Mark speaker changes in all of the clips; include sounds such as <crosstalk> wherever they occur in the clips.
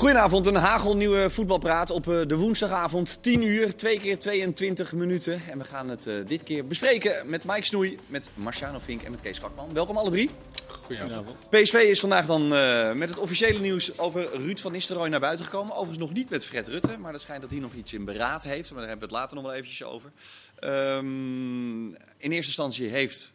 Speaker 1: Goedenavond, een hagelnieuwe voetbalpraat op eh, de woensdagavond. 10 uur, 2 keer 22 minuten. En we gaan het uh, dit keer bespreken met Mike Snoei, met Marciano Vink en met Kees Kwakman. Welkom alle drie.
Speaker 2: Goedenavond.
Speaker 1: PSV is vandaag dan uh, met het officiële nieuws over Ruud van Nistelrooy naar buiten gekomen. Overigens nog niet met Fred Rutte, maar dat schijnt dat hij nog iets in beraad heeft. Maar daar hebben we het later nog wel eventjes over. Um, in eerste instantie heeft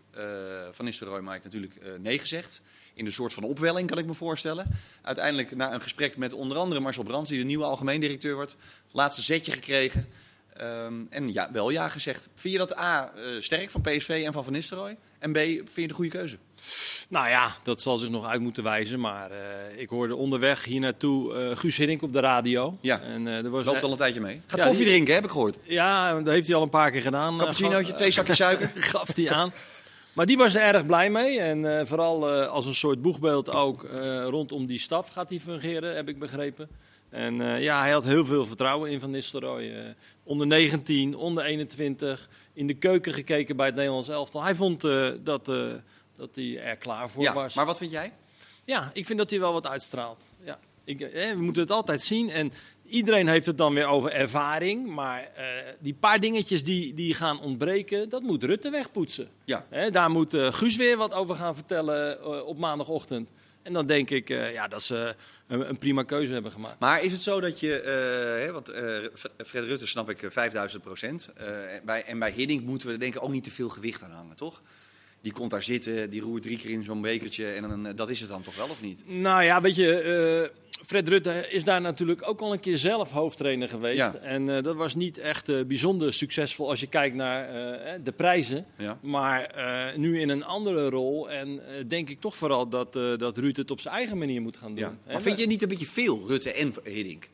Speaker 1: Van Nistelrooy Mike natuurlijk nee gezegd in een soort van opwelling, kan ik me voorstellen. Uiteindelijk, na een gesprek met onder andere Marcel Brands, die de nieuwe algemeen directeur wordt, laatste zetje gekregen. Um, en ja, wel ja gezegd. Vind je dat A, uh, sterk van PSV en van Van Nistelrooy? En B, vind je de goede keuze?
Speaker 2: Nou ja, dat zal zich nog uit moeten wijzen. Maar uh, ik hoorde onderweg hier naartoe uh, Guus Hiddink op de radio.
Speaker 1: Ja, en, er was loopt al een tijdje mee. Gaat ja, koffie drinken, heb ik gehoord.
Speaker 2: Ja, dat heeft hij al een paar keer gedaan.
Speaker 1: Cappuccinootje, twee zakjes suiker. <laughs>
Speaker 2: gaf hij aan. Maar die was er erg blij mee. En uh, vooral uh, als een soort boegbeeld ook uh, rondom die staf gaat hij fungeren, heb ik begrepen. En ja, hij had heel veel vertrouwen in Van Nistelrooy. onder 19, onder 21, in de keuken gekeken bij het Nederlands elftal. Hij vond dat, dat hij er klaar voor
Speaker 1: ja,
Speaker 2: was.
Speaker 1: Maar wat vind jij?
Speaker 2: Ja, ik vind dat hij wel wat uitstraalt. Ja. Ik, eh, we moeten het altijd zien. En iedereen heeft het dan weer over ervaring. Maar uh, die paar dingetjes die, die gaan ontbreken, dat moet Rutte wegpoetsen.
Speaker 1: Ja.
Speaker 2: Eh, daar moet uh, Guus weer wat over gaan vertellen uh, op maandagochtend. En dan denk ik ja, dat ze een, een, prima keuze hebben gemaakt.
Speaker 1: Maar is het zo dat je, hè, want Fred Rutte snap ik 5000 procent. bij, en bij Hiddink moeten we denk ik ook niet te veel gewicht aan hangen, toch? die komt daar zitten, die roert drie keer in zo'n bekertje en dan, dat is het dan toch wel of niet?
Speaker 2: Nou ja, weet je, Fred Rutte is daar natuurlijk ook al een keer zelf hoofdtrainer geweest.
Speaker 1: Ja.
Speaker 2: En uh, dat was niet echt uh, bijzonder succesvol als je kijkt naar de prijzen.
Speaker 1: Ja.
Speaker 2: Maar nu in een andere rol en denk ik toch vooral dat, dat Rutte het op zijn eigen manier moet gaan doen.
Speaker 1: Ja. Maar vind je niet een beetje veel, Rutte en Hiddink?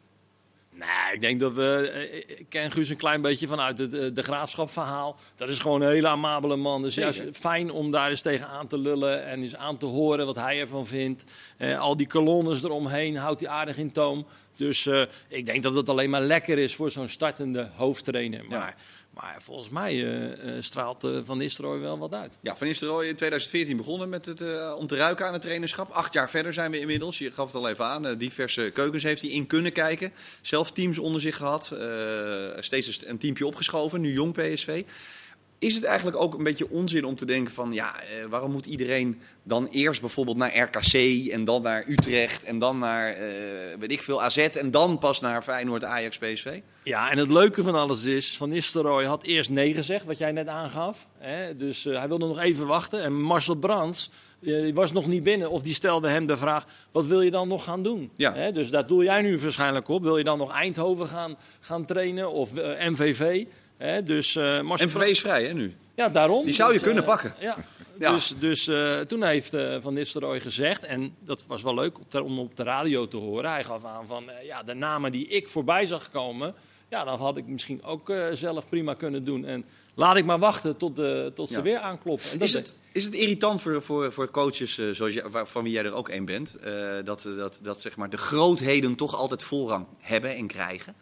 Speaker 2: Nee, ik denk dat we. Ik ken Guus een klein beetje vanuit het de graafschapverhaal. Dat is gewoon een hele amabele man. Dus juist fijn om daar eens tegen aan te lullen en eens aan te horen wat hij ervan vindt. Eh, al die kolonnes eromheen houdt hij aardig in toom. Dus uh, ik denk dat het alleen maar lekker is voor zo'n startende hoofdtrainer. Maar, ja. Maar volgens mij uh, uh, straalt Van Nistelrooy wel wat uit.
Speaker 1: Ja, Van Nistelrooy in 2014 begonnen met het, om te ruiken aan het trainerschap. Acht jaar verder zijn we inmiddels. Je gaf het al even aan. diverse keukens heeft hij in kunnen kijken. Zelf teams onder zich gehad. steeds een teampje opgeschoven. Nu jong PSV. Is het eigenlijk ook een beetje onzin om te denken van ja, eh, waarom moet iedereen dan eerst bijvoorbeeld naar RKC en dan naar Utrecht en dan naar eh, weet ik veel AZ en dan pas naar Feyenoord, Ajax, PSV?
Speaker 2: Ja, en het leuke van alles is, Van Nistelrooy had eerst nee gezegd, wat jij net aangaf. Hè? Dus uh, hij wilde nog even wachten en Marcel Brands die was nog niet binnen of die stelde hem de vraag, wat wil je dan nog gaan doen?
Speaker 1: Ja.
Speaker 2: Hè? Dus daar doel jij nu waarschijnlijk op. Wil je dan nog Eindhoven gaan, gaan trainen of MVV? He, dus, uh,
Speaker 1: MVV is vrij hè, nu?
Speaker 2: Ja, daarom.
Speaker 1: Die zou je
Speaker 2: dus,
Speaker 1: kunnen
Speaker 2: uh,
Speaker 1: pakken.
Speaker 2: Ja. <laughs> ja. Dus, dus uh, toen heeft Van Nistelrooy gezegd, en dat was wel leuk op de, om op de radio te horen. Hij gaf aan van ja, de namen die ik voorbij zag komen, ja, dat had ik misschien ook zelf prima kunnen doen. En laat ik maar wachten tot, de, tot ze
Speaker 1: Ja.
Speaker 2: weer aankloppen. En dat
Speaker 1: Is het, is het irritant voor, voor, voor coaches eh, zoals je, waar- van wie jij er ook één bent, eh, dat, dat, dat zeg maar de grootheden toch altijd voorrang hebben en krijgen?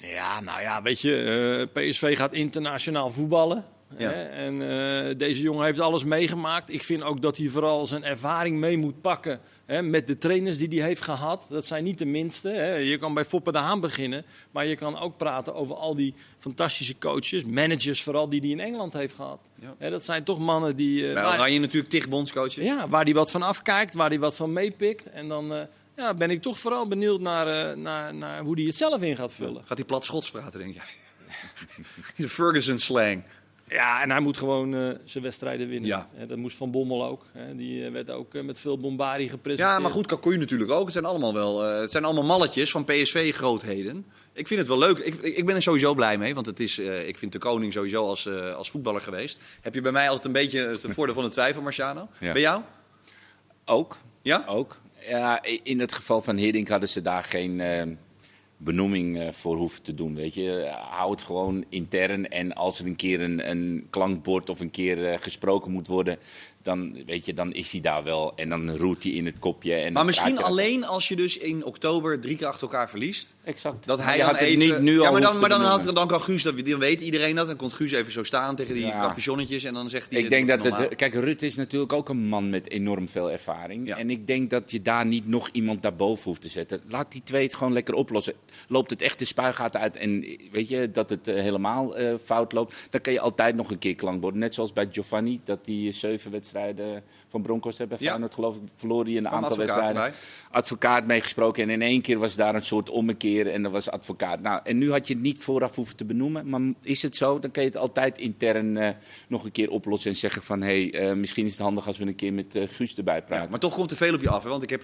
Speaker 2: Ja, nou ja, weet je, eh, PSV gaat internationaal voetballen.
Speaker 1: Ja.
Speaker 2: Hè? En eh, deze jongen heeft alles meegemaakt. Ik vind ook dat hij vooral zijn ervaring mee moet pakken hè, met de trainers die hij heeft gehad. Dat zijn niet de minste. Hè. Je kan bij Foppe de Haan beginnen, maar je kan ook praten over al die fantastische coaches, managers vooral, die hij in Engeland heeft gehad.
Speaker 1: Ja.
Speaker 2: Hè, dat zijn toch mannen die... eh, waar-
Speaker 1: Oranje natuurlijk tig bondscoaches.
Speaker 2: ja, waar hij wat van afkijkt, waar hij wat van meepikt. En dan ja, ben ik toch vooral benieuwd naar, eh, naar, naar hoe hij het zelf in gaat vullen.
Speaker 1: Gaat hij plat Schots praten, denk jij? <laughs> de Ferguson slang.
Speaker 2: Ja, en hij moet gewoon eh, zijn wedstrijden winnen.
Speaker 1: Ja.
Speaker 2: Dat moest Van Bommel ook. Hè. Die eh, werd ook met veel bombardie gepresenteerd.
Speaker 1: Ja, maar goed, Kakoui natuurlijk ook. Het zijn allemaal wel, eh, het zijn allemaal malletjes van PSV-grootheden. Ik vind het wel leuk. Ik, ik ben er sowieso blij mee, want het is, eh, ik vind de koning sowieso als, eh, als voetballer geweest. Heb je bij mij altijd een beetje het voordeel van de twijfel, Marciano?
Speaker 3: Ja.
Speaker 1: Bij jou?
Speaker 3: Ook.
Speaker 1: Ja?
Speaker 3: Ook. Ja, in het geval van Hiddink hadden ze daar geen eh, benoeming eh, voor hoeven te doen. Weet je, hou het gewoon intern. En als er een keer een, een klankbord of een keer eh, gesproken moet worden, dan, weet je, dan is hij daar wel. En dan roert hij in het kopje. En
Speaker 1: Maar misschien alleen als je dus in oktober drie keer achter elkaar verliest.
Speaker 3: Exact.
Speaker 1: Dat hij
Speaker 3: had
Speaker 1: even...
Speaker 3: niet nu
Speaker 1: ja,
Speaker 3: al
Speaker 1: maar dan, maar dan, had, dan kan Guus, dat, dan weet iedereen dat. Dan komt Guus even zo staan tegen die
Speaker 3: Ja.
Speaker 1: capuchonnetjes en dan zegt hij...
Speaker 3: Ik denk dat het. Kijk, Rutte is natuurlijk ook een man met enorm veel ervaring.
Speaker 1: Ja.
Speaker 3: En ik denk dat je daar niet nog iemand daarboven hoeft te zetten. Laat die twee het gewoon lekker oplossen. Loopt het echt de spuigaten uit en weet je dat het eh, helemaal eh, fout loopt, dan kan je altijd nog een keer klankborden. Net zoals bij Giovanni, dat die eh, zeven wedstrijden van Broncos hebben.
Speaker 1: Ja.
Speaker 3: Feyenoord geloof ik, verloor hij een aantal wedstrijden. Advocaat meegesproken en in één keer was daar een soort ommekeer en dat was advocaat. Nou, en nu had je het niet vooraf hoeven te benoemen, maar is het zo, dan kan je het altijd intern eh, nog een keer oplossen en zeggen van hé, hey, eh, misschien is het handig als we een keer met eh, Guus erbij praten.
Speaker 1: Ja, maar toch komt er veel op je af. Hè? Want ik heb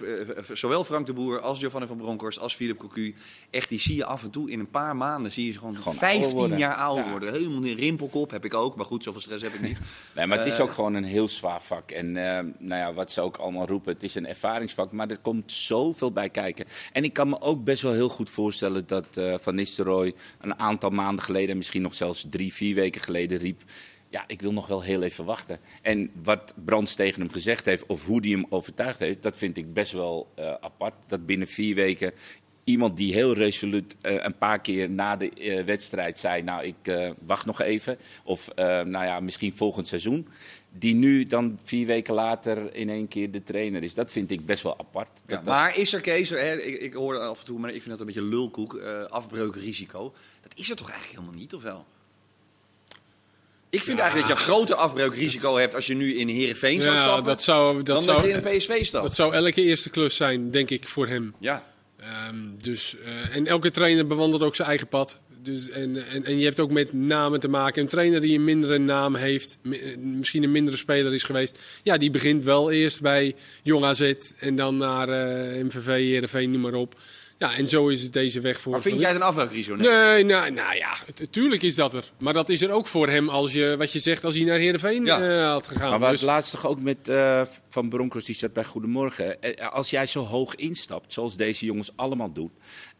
Speaker 1: zowel Frank de Boer als Giovanni van Bronckhorst als Philip Cocu. Echt, die zie je af en toe in een paar maanden. Zie je ze gewoon,
Speaker 3: Gewoon ouder
Speaker 1: 15
Speaker 3: worden.
Speaker 1: jaar ouder
Speaker 3: Ja.
Speaker 1: worden. Helemaal een rimpelkop heb ik ook. Maar goed, zoveel stress heb ik niet. <laughs>
Speaker 3: Nee, maar het is ook gewoon een heel zwaar vak. En nou ja, wat ze ook allemaal roepen, het is een ervaringsvak, maar er komt zoveel bij kijken. En ik kan me ook best wel heel goed voorstellen dat eh, Van Nistelrooy een aantal maanden geleden, misschien nog zelfs drie, vier weken geleden riep... Ja, ik wil nog wel heel even wachten. En wat Brands tegen hem gezegd heeft, of hoe hij hem overtuigd heeft, dat vind ik best wel eh, apart. Dat binnen vier weken iemand die heel resoluut eh, een paar keer na de wedstrijd zei: Nou, ik wacht nog even. Of nou ja, misschien volgend seizoen. Die nu dan vier weken later in één keer de trainer is. Dat vind ik best wel apart.
Speaker 1: Ja,
Speaker 3: Dat- dat-
Speaker 1: maar is er, Kees, hè, ik, ik hoor af en toe, maar ik vind dat een beetje lulkoek, eh afbreukrisico. Dat is er toch eigenlijk helemaal niet, of wel? Ik vind eigenlijk dat je een groter afbreukrisico hebt als je nu in Heerenveen zou
Speaker 4: Ja,
Speaker 1: stappen.
Speaker 4: dat zou, dat,
Speaker 1: dan dat
Speaker 4: zou,
Speaker 1: je in een PSV stapt.
Speaker 4: dat zou elke eerste klus zijn, denk ik, voor hem.
Speaker 1: Ja,
Speaker 4: Ehm, dus, eh, en elke trainer bewandelt ook zijn eigen pad. Dus, en, en, en je hebt ook met namen te maken. Een trainer die een mindere naam heeft, eh, misschien een mindere speler is geweest. Ja, die begint wel eerst bij Jong AZ en dan naar eh, MVV, Heerenveen, noem maar op. Ja, en zo is het deze weg voor.
Speaker 1: maar vind jij het een afbreukrisico? Nee.
Speaker 4: Nee, nou, nou ja, het- tuurlijk is dat er. Maar dat is er ook voor hem als je, wat je zegt, als hij naar Heerenveen
Speaker 1: Ja.
Speaker 4: eh, had gegaan.
Speaker 3: Maar wat
Speaker 4: Dus-
Speaker 3: laatst toch ook met eh, Van Bronckhorst, die zat bij Goedemorgen. Als jij zo hoog instapt, zoals deze jongens allemaal doen.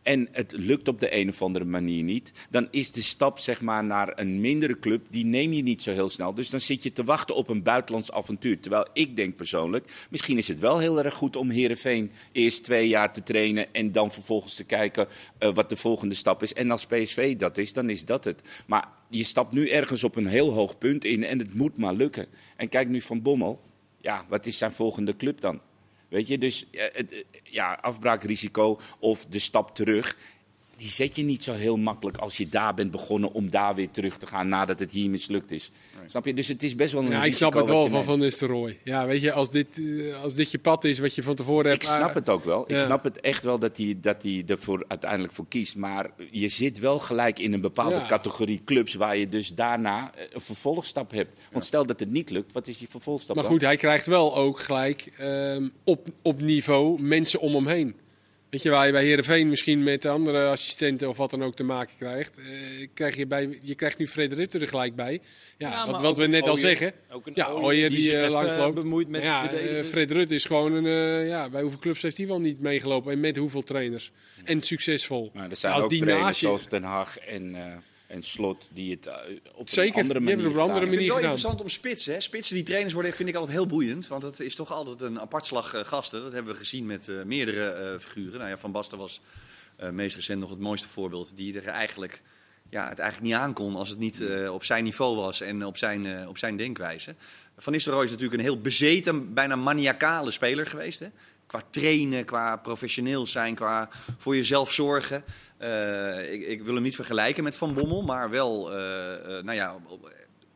Speaker 3: En het lukt op de een of andere manier niet. Dan is de stap zeg maar, naar een mindere club, die neem je niet zo heel snel. Dus dan zit je te wachten op een buitenlands avontuur. Terwijl ik denk persoonlijk, misschien is het wel heel erg goed om Herenveen eerst twee jaar te trainen. En dan vervolgens te kijken eh, wat de volgende stap is. En als PSV dat is, dan is dat het. Maar je stapt nu ergens op een heel hoog punt in en het moet maar lukken. En kijk nu van Bommel. Ja, wat is zijn volgende club dan? Weet je, dus eh, eh, ja, afbraakrisico of de stap terug. Die zet je niet zo heel makkelijk als je daar bent begonnen om daar weer terug te gaan nadat het hier mislukt is. Snap je? Dus het is best wel een
Speaker 4: Ja, ik snap het wel van. Van Nistelrooy. Ja, weet je, als dit, eh, als dit je pad is wat je van tevoren hebt...
Speaker 3: Ik snap
Speaker 4: ah,
Speaker 3: het ook wel. Ik snap het echt wel dat hij, dat hij ervoor uiteindelijk voor kiest. Maar je zit wel gelijk in een bepaalde
Speaker 4: Ja.
Speaker 3: categorie clubs waar je dus daarna eh, een vervolgstap hebt. Want stel dat het niet lukt, wat is je vervolgstap
Speaker 4: Maar
Speaker 3: dan?
Speaker 4: goed, hij krijgt wel ook gelijk ehm, op, op niveau mensen om hem heen. Weet je, waar je bij Heerenveen misschien met andere assistenten of wat dan ook te maken krijgt. eh, krijg je, bij, je krijgt nu Fred Rutte er gelijk bij. Ja,
Speaker 2: Ja,
Speaker 4: wat, wat we net al zeggen.
Speaker 2: ook een
Speaker 4: Ja,
Speaker 2: Ooyer die
Speaker 4: die,
Speaker 2: zich
Speaker 4: eh, langsloopt.
Speaker 2: eh, bemoeit met
Speaker 4: ja, eh, Fred Rutte is gewoon een... eh, ja, bij hoeveel clubs heeft hij wel niet meegelopen? En met hoeveel trainers? En succesvol.
Speaker 3: Maar er zijn
Speaker 4: Als
Speaker 3: ook
Speaker 4: die
Speaker 3: trainers
Speaker 4: naast je-
Speaker 3: zoals Den Haag en, eh, en Slot die het eh, op
Speaker 4: Zeker,
Speaker 3: een andere
Speaker 4: die
Speaker 3: manier
Speaker 4: hebben het op een andere
Speaker 3: gedaan
Speaker 1: Ik vind het wel
Speaker 4: gedaan.
Speaker 1: interessant om spitsen. Hè? Spitsen die trainers worden vind ik altijd heel boeiend. Want het is toch altijd een apart slag eh, gasten. Dat hebben we gezien met eh, meerdere eh, figuren. Nou ja, Van Basten was eh, meest recent nog het mooiste voorbeeld. Die er eigenlijk, ja, het eigenlijk niet aankon als het niet eh, op zijn niveau was en op zijn, eh, op zijn denkwijze. Van Nistelrooy is natuurlijk een heel bezeten, bijna maniacale speler geweest. Hè? Qua trainen, qua professioneel zijn, qua voor jezelf zorgen. Eh, ik, ik wil hem niet vergelijken met Van Bommel, maar wel, eh, eh, nou ja,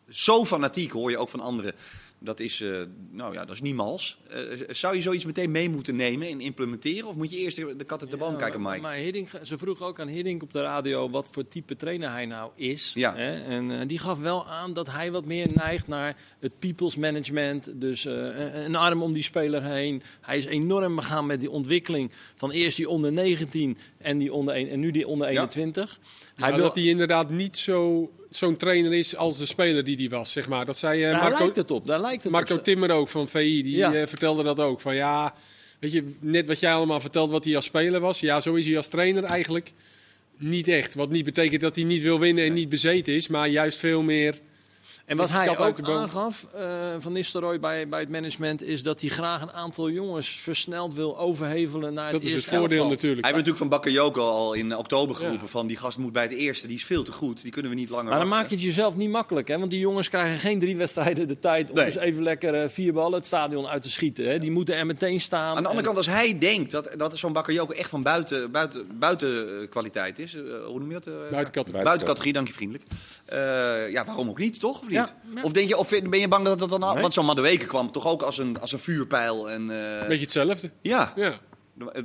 Speaker 1: zo fanatiek hoor je ook van anderen. Dat is, eh, nou ja, dat is niet mals. Eh, zou je zoiets meteen mee moeten nemen en implementeren? Of moet je eerst de kat uit de boom kijken, Mike?
Speaker 2: Maar Hiddink, ze vroeg ook aan Hiddink op de radio wat voor type trainer hij nou is.
Speaker 1: Ja.
Speaker 2: Hè? En eh, die gaf wel aan dat hij wat meer neigt naar het people's management. Dus eh, een- een arm om die speler heen. Hij is enorm begaan met die ontwikkeling van eerst die onder 19 en, die onder een, en nu die onder 21.
Speaker 4: Hij
Speaker 2: Hij wil,
Speaker 4: dat hij inderdaad niet zo, zo'n trainer is als de speler die hij was, zeg maar. Dat zei eh,
Speaker 2: daar
Speaker 4: Marco,
Speaker 2: lijkt het op. Daar lijkt het
Speaker 4: Marco
Speaker 2: op.
Speaker 4: Timmer ook van VI, die
Speaker 2: Ja.
Speaker 4: eh, vertelde dat ook. Van ja, weet je, net wat jij allemaal vertelt wat hij als speler was. Ja, zo is hij als trainer eigenlijk niet echt. Wat niet betekent dat hij niet wil winnen en niet bezeten is, maar juist veel meer
Speaker 2: En wat hij ook aangaf, eh, Van Nistelrooy bij, bij het management, is dat hij graag een aantal jongens versneld wil overhevelen naar
Speaker 4: Dat
Speaker 2: het
Speaker 4: is het
Speaker 2: eerste
Speaker 4: voordeel
Speaker 2: elftal.
Speaker 4: natuurlijk.
Speaker 1: Hij heeft natuurlijk van Bakayoko al in oktober geroepen
Speaker 4: Ja.
Speaker 1: van die gast moet bij het eerste. Die is veel te goed. Die kunnen we niet langer
Speaker 2: Maar dan maak je het jezelf niet makkelijk, hè? want die jongens krijgen geen drie wedstrijden de tijd om
Speaker 1: Nee.
Speaker 2: dus even lekker eh, vier ballen het stadion uit te schieten. Hè? Die moeten er meteen staan.
Speaker 1: Aan de andere
Speaker 2: En-
Speaker 1: kant, als hij denkt dat, dat zo'n Bakayoko echt van buiten, buiten, buiten kwaliteit is, eh, hoe noem je dat? eh,
Speaker 4: Buiten categorie.
Speaker 1: Buiten categorie, dank je vriendelijk. Eh, ja, waarom ook niet, toch? Niet?
Speaker 2: Ja, ja.
Speaker 1: of, denk je, of ben je bang dat dat dan al...
Speaker 2: Nee.
Speaker 1: Want zo'n Madueke kwam toch ook als een, als een vuurpijl. En, eh,
Speaker 4: Beetje hetzelfde.
Speaker 1: ja,
Speaker 4: Ja.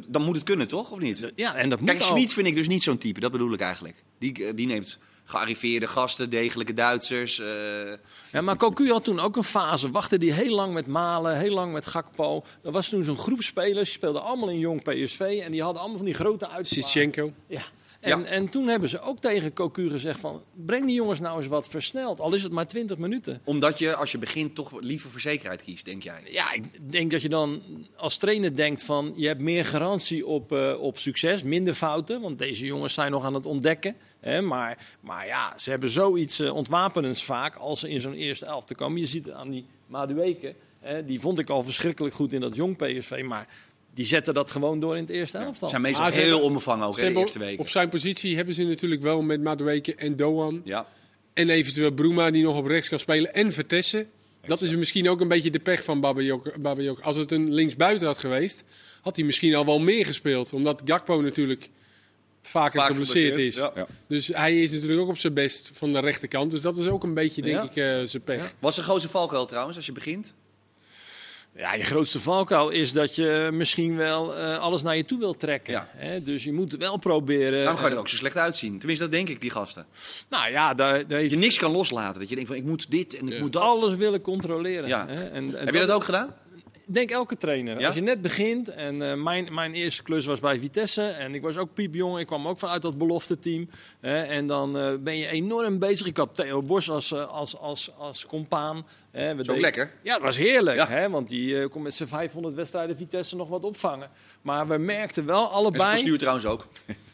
Speaker 1: dan moet het kunnen, toch? Of niet?
Speaker 2: Ja, en dat moet
Speaker 1: Kijk. Schmid vind ik dus niet zo'n type. Dat bedoel ik eigenlijk. Die, eh, die neemt gearriveerde gasten, degelijke Duitsers. eh,
Speaker 2: Ja, maar Cocu had toen ook een fase. Wachtte die heel lang met Malen, heel lang met Gakpo. Er was toen zo'n groep spelers, die speelden allemaal in jong PSV. En die hadden allemaal van die grote uitslagen.
Speaker 4: Sitchenko.
Speaker 2: Ja. En,
Speaker 1: Ja.
Speaker 2: en toen hebben ze ook tegen Cocu gezegd van... breng die jongens nou eens wat versneld. Al is het maar 20 minuten.
Speaker 1: omdat je, als je begint, toch liever voor zekerheid kiest, denk jij.
Speaker 2: Ja, ik denk dat je dan als trainer denkt van... je hebt meer garantie op, eh, op succes, minder fouten. Want deze jongens zijn nog aan het ontdekken. Hè, maar, maar ja, ze hebben zoiets eh, ontwapenends vaak als ze in zo'n eerste elf te komen. Je ziet het aan die Madueke. Hè, die vond ik al verschrikkelijk goed in dat jong PSV. Maar die zetten dat gewoon door in het eerste
Speaker 1: Ze
Speaker 2: elftal.
Speaker 1: zijn meestal
Speaker 4: Ah, ze
Speaker 1: heel onbevangen ook hè, de eerste weken.
Speaker 4: op zijn positie hebben ze natuurlijk wel met Madueke en Doan.
Speaker 1: Ja.
Speaker 4: En eventueel Bruma die nog op rechts kan spelen. En Vertessen. Dat is misschien ook een beetje de pech van. Babayok. Als het een linksbuiten had geweest, had hij misschien al wel meer gespeeld. Omdat Gakpo natuurlijk vaker
Speaker 1: Vaak
Speaker 4: geblesseerd is.
Speaker 1: geblesseerd, ja.
Speaker 3: Ja.
Speaker 4: Dus hij is natuurlijk ook op zijn best van de rechterkant. Dus dat is ook een beetje, denk
Speaker 2: Ja.
Speaker 4: ik, eh, zijn pech.
Speaker 1: Was de grootste valkuil trouwens, als je begint?
Speaker 2: Ja, je grootste valkuil is dat je misschien wel eh, alles naar je toe wilt trekken.
Speaker 1: Ja.
Speaker 2: Hè? Dus je moet wel proberen...
Speaker 1: Daarom ga je er
Speaker 2: eh,
Speaker 1: ook zo slecht uitzien. Tenminste, dat denk ik, die gasten.
Speaker 2: Nou ja, daar, daar heeft
Speaker 1: je niks kan loslaten. Dat je denkt van, ik moet dit en ik moet dat.
Speaker 2: alles willen controleren.
Speaker 1: Ja.
Speaker 2: Hè? En, en
Speaker 1: Heb je dat ook gedaan?
Speaker 2: Denk elke trainer.
Speaker 1: Ja?
Speaker 2: Als je net begint, en eh, mijn, mijn eerste klus was bij Vitesse, en ik was ook piepjong, ik kwam ook vanuit dat belofte team. En dan eh, ben je enorm bezig. Ik had Theo Bos als, eh, als, als, als compaan. We
Speaker 1: Dat is ook lekker.
Speaker 2: Ja, dat was heerlijk,
Speaker 1: Ja.
Speaker 2: hè, want die eh, kon met zijn 500 wedstrijden Vitesse nog wat opvangen. Maar we merkten wel
Speaker 1: En zijn
Speaker 2: allebei,
Speaker 1: postuur trouwens ook. <laughs>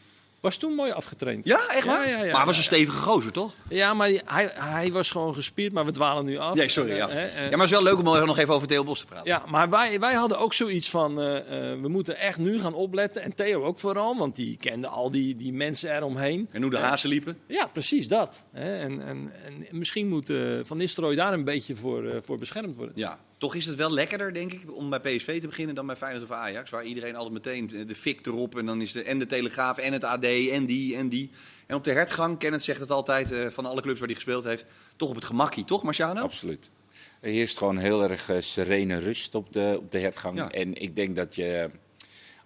Speaker 2: was toen mooi afgetraind.
Speaker 1: Ja, echt waar?
Speaker 2: Ja, ja, ja,
Speaker 1: maar hij was een stevige gozer, toch?
Speaker 2: Ja, maar hij, hij was gewoon gespierd, maar we dwalen nu af.
Speaker 1: Nee, sorry. Ja.
Speaker 2: eh, eh,
Speaker 1: ja, maar het is wel leuk om nog even over Theo Bos te praten.
Speaker 2: Ja, maar wij, wij hadden ook zoiets van, eh, eh, we moeten echt nu gaan opletten. En Theo ook vooral, want die kende al die, die mensen eromheen.
Speaker 1: En hoe de hazen liepen.
Speaker 2: Ja, precies dat. Hè? En, en, en misschien moet eh, Van Nistelrooy daar een beetje voor, eh, voor beschermd worden.
Speaker 1: Ja, toch is het wel lekkerder, denk ik, om bij PSV te beginnen dan bij Feyenoord of Ajax. Waar iedereen altijd meteen de fik erop en dan is de, en de Telegraaf en het AD en die en die. En op de hertgang, Kenneth zegt het altijd, eh, van alle clubs waar hij gespeeld heeft, toch op het gemakkie, toch Marciano?
Speaker 3: Absoluut. Er heerst gewoon heel erg eh, serene rust op de, op de hertgang.
Speaker 1: Ja.
Speaker 3: En ik denk dat je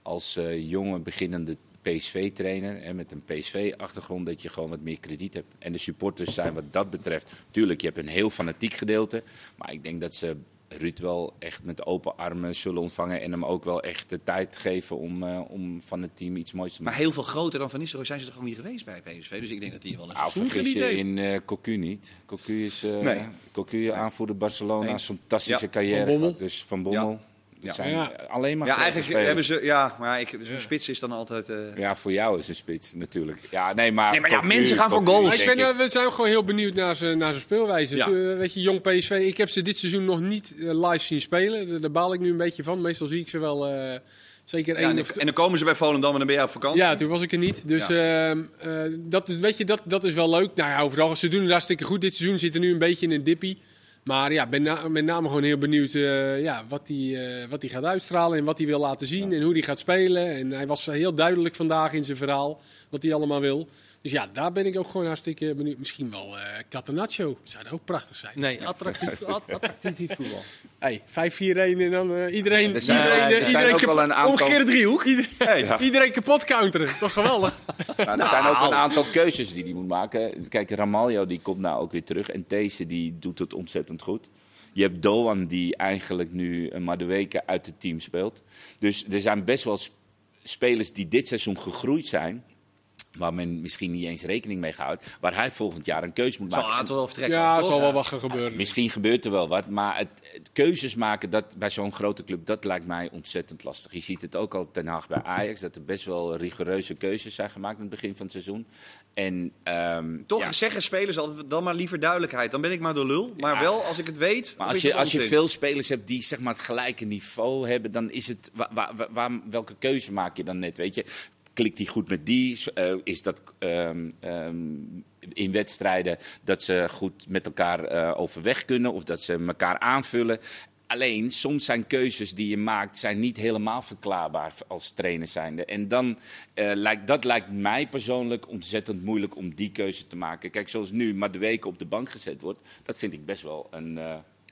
Speaker 3: als eh, jonge beginnende PSV-trainer en met een PSV-achtergrond dat je gewoon wat meer krediet hebt. En de supporters zijn wat dat betreft, tuurlijk, je hebt een heel fanatiek gedeelte, maar ik denk dat ze Ruud wel echt met open armen zullen ontvangen en hem ook wel echt de tijd geven om, eh, om van het team iets moois te
Speaker 1: Maar
Speaker 3: maken.
Speaker 1: heel veel groter dan Van Nistelrooy zijn ze er gewoon niet geweest bij PSV. Dus ik denk dat hij wel een
Speaker 3: Nou,
Speaker 1: seizoen
Speaker 3: vergis je in eh Cocu niet. Cocu is eh
Speaker 1: Nee.
Speaker 3: Cocu, aanvoerder Barcelona,
Speaker 1: Eens.
Speaker 3: fantastische
Speaker 1: Ja.
Speaker 3: carrière.
Speaker 4: Van
Speaker 3: gehad. Dus Van Bommel.
Speaker 1: Ja.
Speaker 3: Het zijn
Speaker 4: Ja.
Speaker 3: alleen maar
Speaker 1: Ja, eigenlijk
Speaker 3: spelers.
Speaker 1: hebben ze, ja, maar ik, zo'n spits is dan altijd... eh,
Speaker 3: Ja, voor jou is een spits natuurlijk. Ja, nee, maar,
Speaker 1: Nee, maar ja, mensen gaan voor goals.
Speaker 4: Ik ben, eh, we zijn gewoon heel benieuwd naar zijn, naar zijn speelwijze.
Speaker 1: Ja.
Speaker 4: Eh, weet je, jong PSV, ik heb ze dit seizoen nog niet live zien spelen. Daar- baal ik nu een beetje van. Meestal zie ik ze wel eh, zeker
Speaker 1: ja,
Speaker 4: één
Speaker 1: en,
Speaker 4: of
Speaker 1: en dan komen ze bij Volendam en dan ben jij op vakantie.
Speaker 4: Ja, toen was ik er niet. Dus ehm, eh, dat, is, weet je, dat, dat is wel leuk. Nou ja, overal, ze doen het hartstikke goed. Dit seizoen zit er nu een beetje in een dippie. Maar ja, ben na- met name gewoon heel benieuwd eh, ja, wat hij wat die gaat uitstralen en wat hij wil laten zien en hoe hij gaat spelen. En hij was heel duidelijk vandaag in zijn verhaal wat hij allemaal wil. Dus ja, daar ben ik ook gewoon hartstikke benieuwd. Misschien wel eh Catenaccio. Zou dat ook prachtig zijn.
Speaker 2: Nee, <laughs> attractief, <laughs> at- attractief voetbal.
Speaker 4: Hey, 5-4-1 en dan eh, iedereen,
Speaker 3: Er zijn,
Speaker 4: iedereen,
Speaker 3: er
Speaker 4: eh,
Speaker 3: zijn
Speaker 4: iedereen,
Speaker 3: ook wel een aantal,
Speaker 1: Omgekeerde driehoek. Hey.
Speaker 3: Ja.
Speaker 4: iedereen kapot counteren. Dat is toch geweldig? <laughs>
Speaker 3: Nou, er zijn ook een aantal keuzes die hij moet maken. Kijk, Ramaljo die komt nou ook weer terug. En These die doet het ontzettend goed. Je hebt Doan die eigenlijk nu een Madueke uit het team speelt. Dus er zijn best wel sp- spelers die dit seizoen gegroeid zijn. Waar men misschien niet eens rekening mee houdt, waar hij volgend jaar een keuze moet
Speaker 1: Zal
Speaker 3: maken.
Speaker 1: een aantal wel vertrekken.
Speaker 4: Ja, er
Speaker 1: toch?
Speaker 4: zal wel wat gaan gebeuren.
Speaker 3: Misschien gebeurt er wel wat, maar het, het keuzes maken dat, bij zo'n grote club, dat lijkt mij ontzettend lastig. Je ziet het ook al ten Haag bij Ajax, dat er best wel rigoureuze keuzes zijn gemaakt in het begin van het seizoen. En, ehm,
Speaker 1: Toch
Speaker 3: ja,
Speaker 1: zeggen spelers altijd dan maar liever duidelijkheid. Dan ben ik maar de lul. Maar
Speaker 3: Ja.
Speaker 1: wel als ik het weet.
Speaker 3: Maar als je, als je veel spelers hebt die zeg maar, het gelijke niveau hebben, dan is het. wa- wa- wa- waar- welke keuze maak je dan net? Weet je? Klikt die goed met die? Eh, is dat ehm, ehm, in wedstrijden dat ze goed met elkaar eh, overweg kunnen of dat ze elkaar aanvullen? Alleen, soms zijn keuzes die je maakt zijn niet helemaal verklaarbaar als trainer zijnde. En dan eh, lijkt, dat lijkt mij persoonlijk ontzettend moeilijk om die keuze te maken. Kijk, zoals nu maar de weken op de bank gezet wordt, dat vind ik best wel een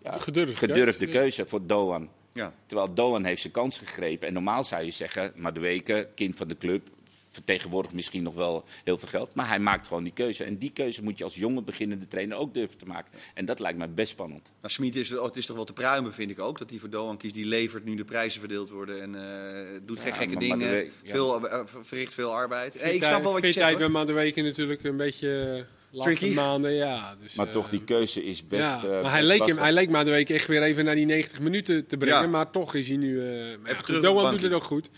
Speaker 3: ja,
Speaker 4: Gedurfde
Speaker 3: gedurfde
Speaker 4: keuze,
Speaker 3: keuze voor Doan.
Speaker 1: Ja.
Speaker 3: Terwijl Doan heeft zijn kans gegrepen. En normaal zou je zeggen, maar de weken, kind van de club, vertegenwoordigt misschien nog wel heel veel geld. Maar hij maakt gewoon die keuze. En die keuze moet je als jonge beginnende trainer ook durven te maken. En dat lijkt mij best spannend.
Speaker 1: Maar Smit is, oh, het is toch wel te pruimen, vind ik ook. Dat hij voor Doan kiest. Die levert nu de prijzen verdeeld worden. En eh, doet geen gekke
Speaker 3: maar- maar
Speaker 1: dingen.
Speaker 3: de we- ja.
Speaker 1: veel, eh, verricht veel arbeid. Hey, ik snap wel wat je zegt. hoor.
Speaker 4: bij maanden weken natuurlijk een beetje eh, laatste
Speaker 1: Tricky.
Speaker 4: maanden. Ja, dus,
Speaker 3: Maar
Speaker 4: eh,
Speaker 3: toch, die keuze is best.
Speaker 4: ja,
Speaker 3: eh,
Speaker 4: maar
Speaker 3: best
Speaker 4: hij leek, hem, hij leek maar de week echt weer even naar die 90 minuten te brengen.
Speaker 1: Ja.
Speaker 4: Maar toch is hij nu... eh maar
Speaker 1: terug
Speaker 4: Doan doet het ook goed.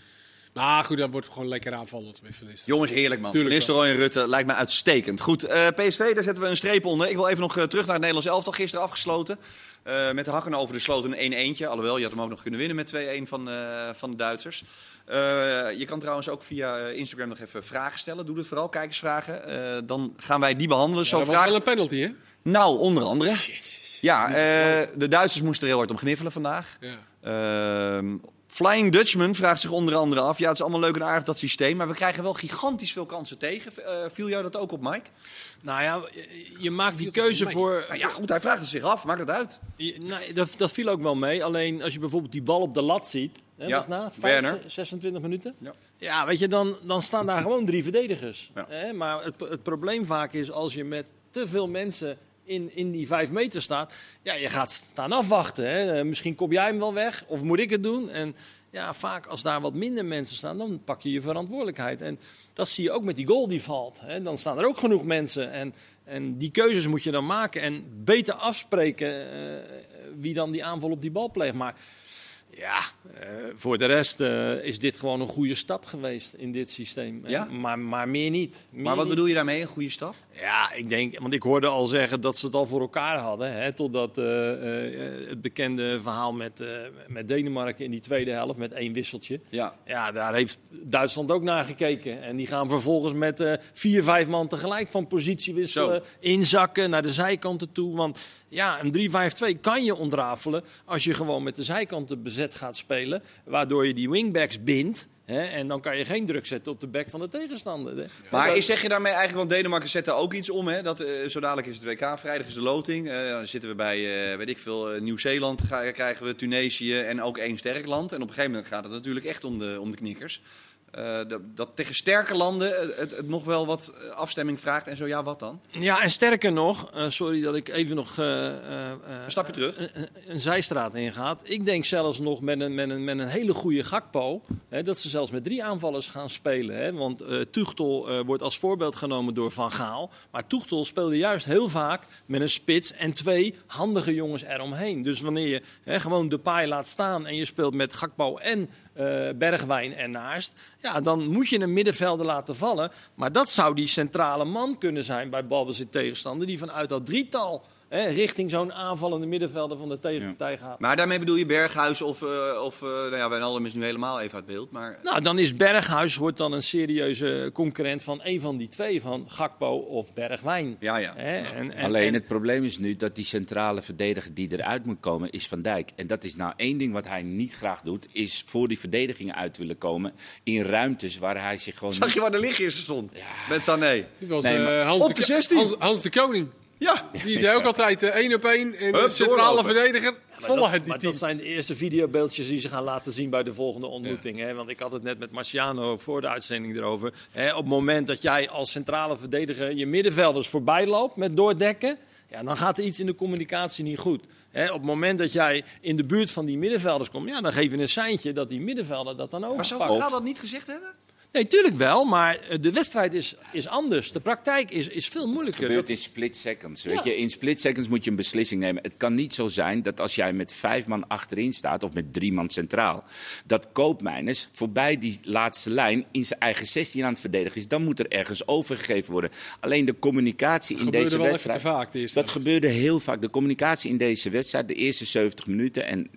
Speaker 4: Maar goed, dat wordt gewoon lekker aanvallend met Van Nistelrooy.
Speaker 1: Jongens, heerlijk man.
Speaker 4: Tuurlijk
Speaker 1: Van Nistelrooy en Rutte lijkt me uitstekend. Goed, eh, PSV, daar zetten we een streep onder. Ik wil even nog eh, terug naar het Nederlands elftal. Gisteren afgesloten. Eh, met de hakken over de sloot een 1-1'tje. Alhoewel, je had hem ook nog kunnen winnen met 2-1 van, eh, van de Duitsers. Eh, je kan trouwens ook via eh, Instagram nog even vragen stellen. Doe dat vooral, kijkersvragen. Eh dan gaan wij die behandelen.
Speaker 4: Ja,
Speaker 1: Zo
Speaker 4: dat was
Speaker 1: vraag...
Speaker 4: wel een penalty, hè?
Speaker 1: Nou, onder andere. Ja, eh, de Duitsers moesten er heel hard om gniffelen vandaag.
Speaker 4: Ja.
Speaker 1: Ehm, Flying Dutchman vraagt zich onder andere af. Ja, het is allemaal leuk en aardig dat systeem. Maar we krijgen wel gigantisch veel kansen tegen. Viel jou dat ook op, Mike?
Speaker 2: Nou ja, je- maakt die keuze voor...
Speaker 1: Nou ja, goed, hij vraagt het zich af. Maakt het uit.
Speaker 2: Je- Nee, dat, dat viel ook wel mee. Alleen als je bijvoorbeeld die bal op de lat ziet. Hè,
Speaker 1: Ja,
Speaker 2: was na, vijf,
Speaker 1: Werner.
Speaker 2: ze- 26 minuten.
Speaker 1: Ja.
Speaker 2: Ja, weet je, dan, dan staan daar <laughs> gewoon drie verdedigers.
Speaker 1: Ja.
Speaker 2: Hè, maar het, het probleem vaak is als je met te veel mensen in, in die vijf meter staat. Ja, je gaat staan afwachten. Hè. Eh, Misschien kop jij hem wel weg of moet ik het doen? En ja, vaak als daar wat minder mensen staan, dan pak je je verantwoordelijkheid. En dat zie je ook met die goal die valt. Hè. Dan staan er ook genoeg mensen. En, en die keuzes moet je dan maken. En beter afspreken eh, wie dan die aanval op die bal pleegt. Maar ja, eh, voor de rest eh, is dit gewoon een goede stap geweest in dit systeem.
Speaker 1: Ja?
Speaker 2: Maar, maar meer niet. Meer
Speaker 1: Maar wat
Speaker 2: niet.
Speaker 1: bedoel je daarmee? Een goede stap?
Speaker 2: Ja, ik denk, want ik hoorde al zeggen dat ze het al voor elkaar hadden. Hè, totdat eh, het bekende verhaal met, met Denemarken in die tweede helft met één wisseltje.
Speaker 1: Ja.
Speaker 2: Ja, daar heeft Duitsland ook naar gekeken. En die gaan vervolgens met vier, vijf man tegelijk van positie wisselen. Inzakken naar de zijkanten toe. Want ja, een 3-5-2 kan je ontrafelen als je gewoon met de zijkanten bezet gaat spelen. Waardoor je die wingbacks bindt. Hè, en dan kan je geen druk zetten op de back van de tegenstander. Hè.
Speaker 1: Maar is, zeg je daarmee eigenlijk, want Denemarken zet daar ook iets om, hè? Dat, eh, zo dadelijk is het WK, vrijdag is de loting. Eh, dan zitten we bij, eh, weet ik veel, Nieuw-Zeeland krijgen we, Tunesië en ook één sterk land. En op een gegeven moment gaat het natuurlijk echt om de, om de knikkers. Eh, dat, dat tegen sterke landen het, het, het nog wel wat eh, afstemming vraagt en zo, ja, wat dan?
Speaker 2: Ja, en sterker nog, eh, sorry dat ik even nog eh, eh, eh,
Speaker 1: Een stapje terug.
Speaker 2: een, zijstraat ingaat. Ik denk zelfs nog met een, met een, met een hele goede Gakpo, hè, dat ze zelfs met drie aanvallers gaan spelen. Hè, want eh Tuchtel eh, wordt als voorbeeld genomen door Van Gaal. Maar Tuchtel speelde juist heel vaak met een spits en twee handige jongens eromheen. Dus wanneer je hè, gewoon de paai laat staan en je speelt met Gakpo en eh, Bergwijn ernaast, ja, dan moet je een middenvelder laten vallen. Maar dat zou die centrale man kunnen zijn bij balbezit tegenstander, die vanuit dat drietal hè, richting zo'n aanvallende middenvelder van de tegenpartij gaat.
Speaker 1: Maar daarmee bedoel je Berghuis of, eh, of eh, nou ja, Wijnaldum is nu helemaal even uit beeld. Maar
Speaker 2: Nou, dan is Berghuis wordt dan een serieuze concurrent van een van die twee, van Gakpo of Bergwijn.
Speaker 1: ja, ja.
Speaker 2: Hè, en, en,
Speaker 3: Alleen
Speaker 2: en-
Speaker 3: het probleem is nu dat die centrale verdediger die eruit moet komen, is Van Dijk. En dat is nou één ding wat hij niet graag doet, is voor die verdedigingen uit willen komen in ruimtes waar hij zich gewoon
Speaker 1: Zag je waar de lichtgeerste stond? Met Sané.
Speaker 4: Was
Speaker 3: Nee, maar
Speaker 4: eh, Hans,
Speaker 1: op
Speaker 4: de
Speaker 1: de
Speaker 4: Ko-
Speaker 1: 16.
Speaker 4: Hans, Hans de Koning.
Speaker 1: Ja.
Speaker 4: Die zei ook altijd eh, één op één. En de centrale
Speaker 1: doorlopen.
Speaker 4: verdediger
Speaker 2: Maar
Speaker 4: volle
Speaker 2: dat,
Speaker 4: het die
Speaker 2: maar
Speaker 4: team.
Speaker 2: dat zijn de eerste videobeeldjes die ze gaan laten zien bij de volgende ontmoeting. Hè? Want ik had het net met Marciano voor de uitzending erover. Hè? Op het moment dat jij als centrale verdediger je middenvelders voorbij loopt met doordekken. Ja, dan gaat er iets in de communicatie niet goed. Hè? Op het moment dat jij in de buurt van die middenvelders komt, ja, dan geef je een seintje dat die middenvelder dat dan
Speaker 1: Maar zou
Speaker 2: overpakt.
Speaker 1: Van Gaal dat niet gezegd hebben?
Speaker 2: Nee, tuurlijk wel, maar eh, de wedstrijd is, is anders. De praktijk is, is veel moeilijker.
Speaker 3: gebeurt
Speaker 2: Dat-
Speaker 3: in split seconds. Weet
Speaker 2: Ja.
Speaker 3: je? In split seconds moet je een beslissing nemen. Het kan niet zo zijn dat als jij met vijf man achterin staat, of met drie man centraal, dat Koopmeiners voorbij die laatste lijn in zijn eigen 16 aan het verdedigen is. Dan moet er ergens overgegeven worden. Alleen de communicatie in
Speaker 4: gebeurde
Speaker 3: deze
Speaker 4: wel even
Speaker 3: wedstrijd.
Speaker 4: te vaak,
Speaker 3: dat gebeurde heel vaak. De communicatie in deze wedstrijd, de eerste 70 minuten. En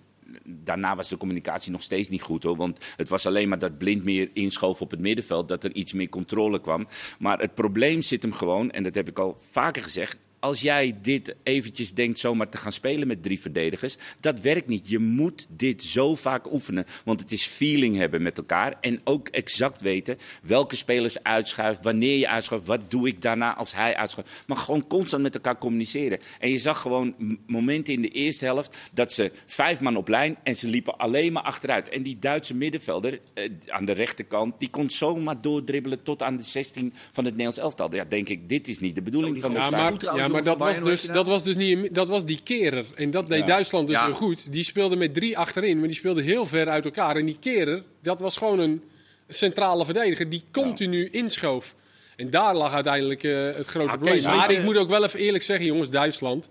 Speaker 3: daarna was de communicatie nog steeds niet goed hoor. Want het was alleen maar dat Blind meer inschoof op het middenveld. Dat er iets meer controle kwam. Maar het probleem zit hem gewoon, en dat heb ik al vaker gezegd. Als jij dit eventjes denkt zomaar te gaan spelen met drie verdedigers, dat werkt niet. Je moet dit zo vaak oefenen, want het is feeling hebben met elkaar en ook exact weten welke spelers uitschuift, wanneer je uitschuift, wat doe ik daarna als hij uitschuift. Maar gewoon constant met elkaar communiceren. En je zag gewoon momenten in de eerste helft dat ze vijf man op lijn en ze liepen alleen maar achteruit. En die Duitse middenvelder eh, aan de rechterkant, die kon zomaar doordribbelen tot aan de 16 van het Nederlands elftal. Ja, denk ik, dit is niet de bedoeling van de
Speaker 4: Ja, maar, ja, maar
Speaker 1: hoor,
Speaker 4: dat, was dus, dat was dus niet, dat was die kerer. En dat deed
Speaker 3: Ja.
Speaker 4: Duitsland dus
Speaker 1: Ja.
Speaker 4: heel goed. Die speelde met drie achterin, maar die speelde heel ver uit elkaar. En die kerer, dat was gewoon een centrale verdediger die continu inschoof. En daar lag uiteindelijk eh, het grote
Speaker 3: Ah,
Speaker 4: probleem. Maar ik moet ook wel even eerlijk zeggen, jongens, Duitsland,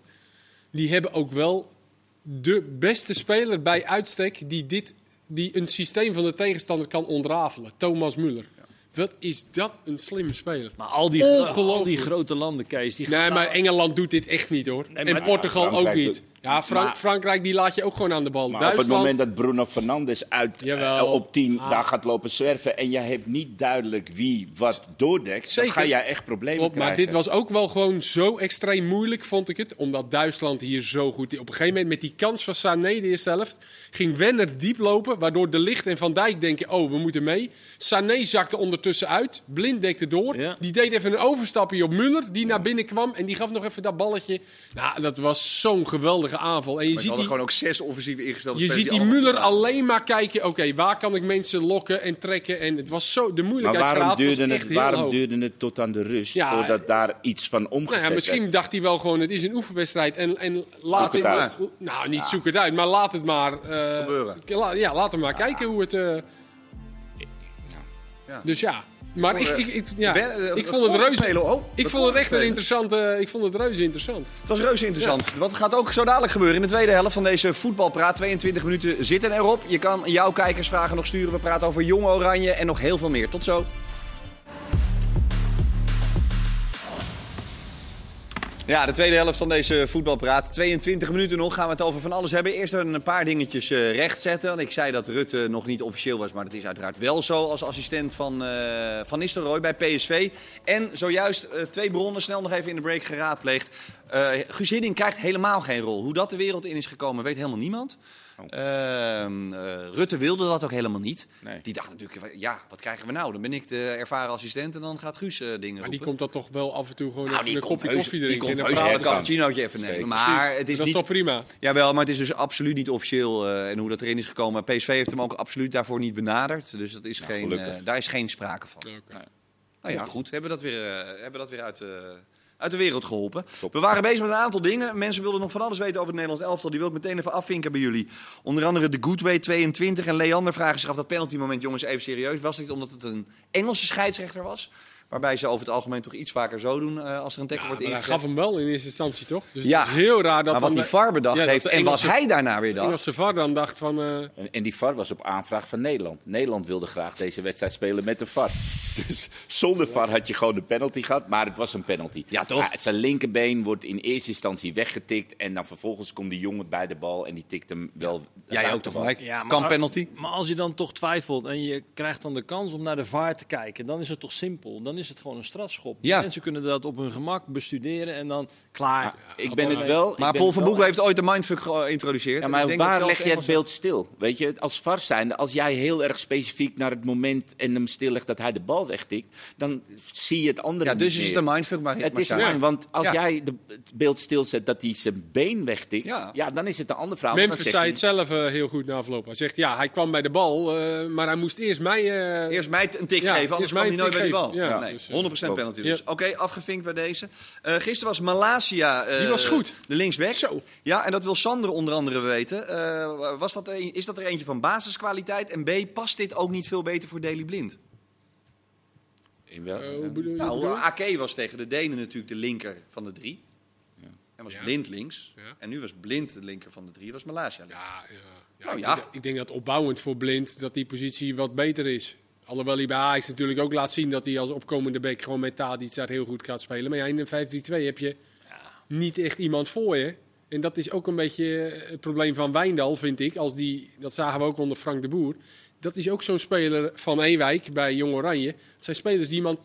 Speaker 4: die hebben ook wel de beste speler bij uitstek die, dit, die een systeem van de tegenstander kan ontrafelen. Thomas Müller. Wat is dat een slimme speler.
Speaker 2: Maar al die, gro-
Speaker 4: Ongelooflijk.
Speaker 2: al die grote landen, Kees, die
Speaker 4: Nee,
Speaker 2: gaan-
Speaker 4: maar Engeland doet dit echt niet hoor.
Speaker 2: Nee,
Speaker 4: en Portugal
Speaker 3: Ja,
Speaker 4: ook niet. Ja, Frank-
Speaker 3: Maar-
Speaker 4: Frankrijk die laat je ook gewoon aan de bal.
Speaker 3: Maar
Speaker 4: Duitsland,
Speaker 3: op het moment dat Bruno Fernandes uit
Speaker 4: Jawel.
Speaker 3: eh, op 10
Speaker 4: Ah.
Speaker 3: daar gaat lopen zwerven en jij hebt niet duidelijk wie wat doordekt,
Speaker 4: Zeker.
Speaker 3: dan ga jij echt problemen
Speaker 4: Klopt, maar
Speaker 3: krijgen.
Speaker 4: dit was ook wel gewoon zo extreem moeilijk, vond ik het. Omdat Duitsland hier zo goed... Op een gegeven moment met die kans van Sané de eerste helft... ging Wenner diep lopen, waardoor De Ligt en Van Dijk denken... oh, we moeten mee. Sané zakte ondertussen uit. Blind dekte door.
Speaker 2: Ja.
Speaker 4: Die deed even een overstapje op Muller, die naar binnen kwam. En die gaf nog even dat balletje. Nou, dat was zo'n geweldige aanval. En je
Speaker 1: Maar
Speaker 4: ziet die...
Speaker 1: gewoon ook zes offensieve ingestelde
Speaker 4: Je ziet die Muller alleen maar kijken, oké, waar kan ik mensen lokken en trekken? En het was zo, de
Speaker 3: maar
Speaker 4: moeilijkheidsgraad
Speaker 3: waarom,
Speaker 4: was
Speaker 3: duurde
Speaker 4: echt
Speaker 3: het,
Speaker 4: heel
Speaker 3: waarom
Speaker 4: hoog.
Speaker 3: duurde het tot aan de rust
Speaker 4: Ja,
Speaker 3: voordat daar iets van omgezet
Speaker 4: Nou ja,
Speaker 3: werd?
Speaker 4: misschien dacht hij wel gewoon, het is een oefenwedstrijd en, en laat
Speaker 3: het
Speaker 4: het
Speaker 3: uit.
Speaker 4: Nou, niet zoek het uit, maar laat het maar... eh,
Speaker 1: Gebeuren.
Speaker 4: la- ja, laat hem maar kijken hoe het... eh,
Speaker 1: Ja.
Speaker 4: Dus ja, maar ik,
Speaker 1: Voor,
Speaker 4: ik, ik, ja,
Speaker 1: eh,
Speaker 4: ik vond het reuze...
Speaker 1: oh,
Speaker 4: Ik vond het echt een interessante... Ik vond het reuze interessant.
Speaker 1: Het was reuze interessant. Wat gaat ook zo dadelijk gebeuren in de tweede helft van deze voetbalpraat. 22 minuten zitten erop. Je kan jouw kijkersvragen nog sturen. We praten over Jong Oranje en nog heel veel meer. Tot zo. Ja, de tweede helft van deze voetbalpraat. 22 minuten nog gaan we het over van alles hebben. Eerst een paar dingetjes eh rechtzetten. Ik zei dat Rutte nog niet officieel was, maar dat is uiteraard wel zo als assistent van eh Van Nistelrooy bij PSV. En zojuist eh, twee bronnen snel nog even in de break geraadpleegd. Eh Guus krijgt helemaal geen rol. Hoe dat de wereld in is gekomen, weet helemaal niemand.
Speaker 3: Oh.
Speaker 1: Ehm, eh, Rutte wilde dat ook helemaal niet.
Speaker 3: Nee.
Speaker 1: Die dacht natuurlijk, ja, wat krijgen we nou? Dan ben ik de ervaren assistent en dan gaat Guus eh, dingen
Speaker 4: Maar die komt dat toch wel af en toe gewoon
Speaker 1: Nou,
Speaker 4: even
Speaker 1: die
Speaker 4: een
Speaker 1: komt
Speaker 4: kopje
Speaker 1: heus,
Speaker 4: koffie
Speaker 1: die
Speaker 4: drinken.
Speaker 1: komt
Speaker 4: en
Speaker 1: heus een cappuccinootje even nemen.
Speaker 3: Zeker.
Speaker 1: Maar het is
Speaker 4: dat is
Speaker 1: niet...
Speaker 4: toch prima?
Speaker 1: Jawel, maar het is dus absoluut niet officieel. eh, en hoe dat erin is gekomen. PSV heeft hem ook absoluut daarvoor niet benaderd. Dus dat is geen,
Speaker 3: gelukkig.
Speaker 1: eh, daar is geen sprake van.
Speaker 4: Oké.
Speaker 1: Nou ja, goed. Hebben we dat weer, eh, hebben we dat weer uit, eh, uit de wereld geholpen. We waren bezig met een aantal dingen. Mensen wilden nog van alles weten over het Nederlands elftal. Die wil ik meteen even afvinken bij jullie. Onder andere de Goodway 22. En Leander vragen zich af dat penalty moment, jongens, even serieus. Was dit omdat het een Engelse scheidsrechter was? Waarbij ze over het algemeen toch iets vaker zo doen eh, als er een tackle
Speaker 4: Ja,
Speaker 1: wordt
Speaker 4: maar hij
Speaker 1: ingezet.
Speaker 4: gaf hem wel in eerste instantie, toch? Dus
Speaker 1: Ja.
Speaker 4: het is heel raar dat
Speaker 1: maar wat die VAR bedacht
Speaker 4: Ja,
Speaker 1: heeft en wat hij daarna weer dacht.
Speaker 4: Engelse VAR dan dacht van... eh,
Speaker 3: En, en die VAR was op aanvraag van Nederland. Nederland wilde graag deze wedstrijd spelen met de VAR. <laughs> Dus zonder VAR had je gewoon een penalty gehad, maar het was een penalty.
Speaker 1: Ja, toch?
Speaker 3: Zijn linkerbeen wordt in eerste instantie weggetikt en dan vervolgens komt die jongen bij de bal en die tikt hem wel.
Speaker 1: Jij ook toch. Mike?
Speaker 2: Ja, maar-
Speaker 1: kan penalty?
Speaker 2: Maar als je dan toch twijfelt en je krijgt dan de kans om naar de VAR te kijken, dan is het toch simpel. Dan is het gewoon een strafschop.
Speaker 1: Ja.
Speaker 2: Mensen kunnen dat op hun gemak bestuderen en dan klaar.
Speaker 3: Ik ben het wel. ik
Speaker 1: Maar Paul van Boekel heeft ooit de mindfuck geïntroduceerd.
Speaker 3: Ja, maar
Speaker 1: ik denk dat
Speaker 3: waar leg je het beeld stil? Weet je, als VAR zijnde, als jij heel erg specifiek naar het moment en hem stillegt dat hij de bal wegtikt, dan zie je het andere
Speaker 1: Ja,
Speaker 3: niet
Speaker 1: dus is het een mindfuck. Maar,
Speaker 3: Het is een want als
Speaker 1: Ja.
Speaker 3: jij de, het beeld stilzet dat hij zijn been wegtikt,
Speaker 1: Ja.
Speaker 3: ja. dan is het een ander verhaal.
Speaker 4: Memphis
Speaker 3: zegt
Speaker 4: zei het zelf eh, heel goed na afloop. Hij zegt, ja, hij kwam bij de bal, eh, maar hij moest eerst mij... eh,
Speaker 1: Eerst mij een tik
Speaker 4: Ja,
Speaker 1: geven, anders kwam hij nooit bij
Speaker 4: tik
Speaker 1: bal.
Speaker 4: Ja,
Speaker 1: nee,
Speaker 4: dus, eh,
Speaker 1: 100% penalty dus.
Speaker 4: Ja.
Speaker 1: Oké, afgevinkt bij deze. Eh gisteren was Malasia eh,
Speaker 4: Die was goed.
Speaker 1: de linksback.
Speaker 4: Zo.
Speaker 1: Ja, en dat wil Sander onder andere weten. Eh, was dat een- is dat er eentje van basiskwaliteit? En B, past dit ook niet veel beter voor Daily Blind?
Speaker 3: In wel,
Speaker 4: hoe bedoel je?
Speaker 1: Nou? Ake was tegen de Denen natuurlijk de linker van de drie. En was
Speaker 4: Ja.
Speaker 1: blind links.
Speaker 4: Ja.
Speaker 1: En nu was blind de linker van de drie, was Malaysia. links.
Speaker 4: Ja, ja, ja,
Speaker 1: Nou
Speaker 4: ik,
Speaker 1: ja.
Speaker 4: denk- ik denk dat opbouwend voor Blind dat die positie wat beter is. Alhoewel hij bij Ajax natuurlijk ook laat zien dat hij als opkomende bek gewoon met Tadic daar heel goed gaat spelen. Maar ja, in een 5-3-2 heb je niet echt iemand voor je. En dat is ook een beetje het probleem van Wijndal, vind ik. Als die, dat zagen we ook onder Frank de Boer. Dat is ook zo'n speler van Ewijk bij Jong Oranje. Het zijn spelers die iemand...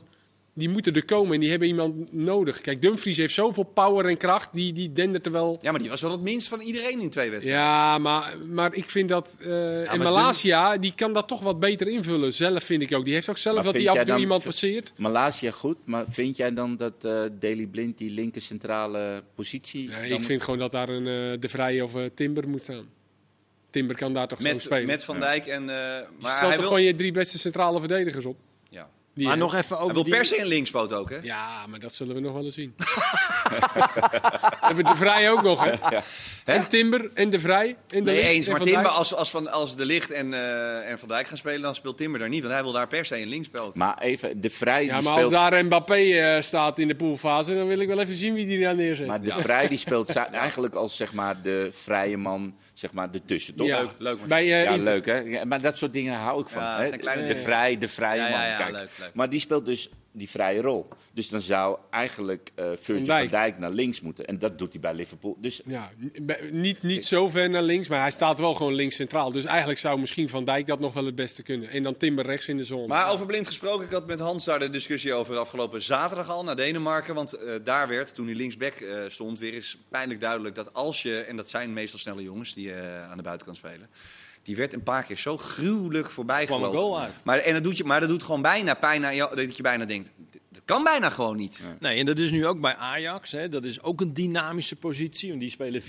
Speaker 4: Die moeten er komen en die hebben iemand nodig. Kijk, Dumfries heeft zoveel power en kracht. Die, die dendert er wel
Speaker 1: Ja, maar die was wel het minst van iedereen in twee wedstrijden.
Speaker 4: ja, maar, maar ik vind dat. eh en
Speaker 3: maar
Speaker 4: Malasia, die kan dat toch wat beter invullen. Zelf vind ik ook. Die heeft ook zelf
Speaker 3: Maar
Speaker 4: dat hij af en toe iemand passeert.
Speaker 3: Malaysia goed, maar vind jij dan dat eh Daley Blind die linker centrale positie...
Speaker 4: Ja, ik vind gewoon dat daar een eh, De Vrij of Timber moet staan. Timber kan daar toch
Speaker 1: Met,
Speaker 4: spelen.
Speaker 1: met Van Dijk en... maar
Speaker 4: Stel
Speaker 1: hij
Speaker 4: toch
Speaker 1: wil,
Speaker 4: gewoon je drie beste centrale verdedigers op.
Speaker 1: ja.
Speaker 4: Die
Speaker 2: Maar
Speaker 4: hij-
Speaker 2: nog even
Speaker 1: hij
Speaker 2: over
Speaker 1: wil
Speaker 2: die...
Speaker 1: per se een linkspoot ook, hè?
Speaker 4: Ja, maar dat zullen we nog wel eens zien. <laughs> we hebben De Vrij ook nog, hè? En Timber en De Vrij. En de
Speaker 1: Nee,
Speaker 4: Ligt
Speaker 1: eens.
Speaker 4: en
Speaker 1: Maar Timber, als, als, van, als De Licht en, eh, en Van Dijk gaan spelen, dan speelt Timber daar niet. Want hij wil daar per se een linkspoot.
Speaker 3: Maar even, de Vrij
Speaker 4: Ja,
Speaker 3: die
Speaker 4: maar als daar Mbappé eh, staat in de poolfase, dan wil ik wel even zien wie die daar neerzet.
Speaker 3: Maar de Vrij die <laughs> speelt eigenlijk als zeg maar, de vrije man zeg maar, ertussen, toch?
Speaker 4: Ja.
Speaker 1: Leuk, leuk.
Speaker 4: Bij, eh,
Speaker 3: Ja,
Speaker 4: Inter.
Speaker 3: leuk hè. Ja, maar dat soort dingen hou ik van.
Speaker 1: Ja,
Speaker 3: hè.
Speaker 1: het zijn kleine
Speaker 3: de vrij, de vrije
Speaker 1: Ja, ja,
Speaker 3: man.
Speaker 1: ja,
Speaker 3: kijk.
Speaker 1: leuk, leuk.
Speaker 3: Maar die speelt dus die vrije rol. Dus dan zou eigenlijk eh Virgil van
Speaker 4: Dijk.
Speaker 3: Dijk. naar links moeten. En dat doet hij bij Liverpool. Dus
Speaker 4: Ja, niet, niet zo ver naar links, maar hij staat wel gewoon links centraal. Dus eigenlijk zou misschien Van Dijk dat nog wel het beste kunnen. En dan Timber rechts in de zone.
Speaker 1: Maar over blind gesproken, ik had met Hans daar de discussie over afgelopen zaterdag al naar Denemarken. Want eh, daar werd, toen hij linksback eh, stond, weer eens pijnlijk duidelijk dat als je, en dat zijn meestal snelle jongens die eh, aan de buitenkant spelen. Die werd een paar keer zo gruwelijk voorbij
Speaker 2: Kwam een
Speaker 1: gelopen.
Speaker 2: goal uit.
Speaker 1: Maar, en dat doet je, maar dat doet gewoon bijna pijn aan jou, dat je bijna denkt, dat kan bijna gewoon niet.
Speaker 2: Nee, en dat is nu ook bij Ajax. Hè. Dat is ook een dynamische positie. Want die spelen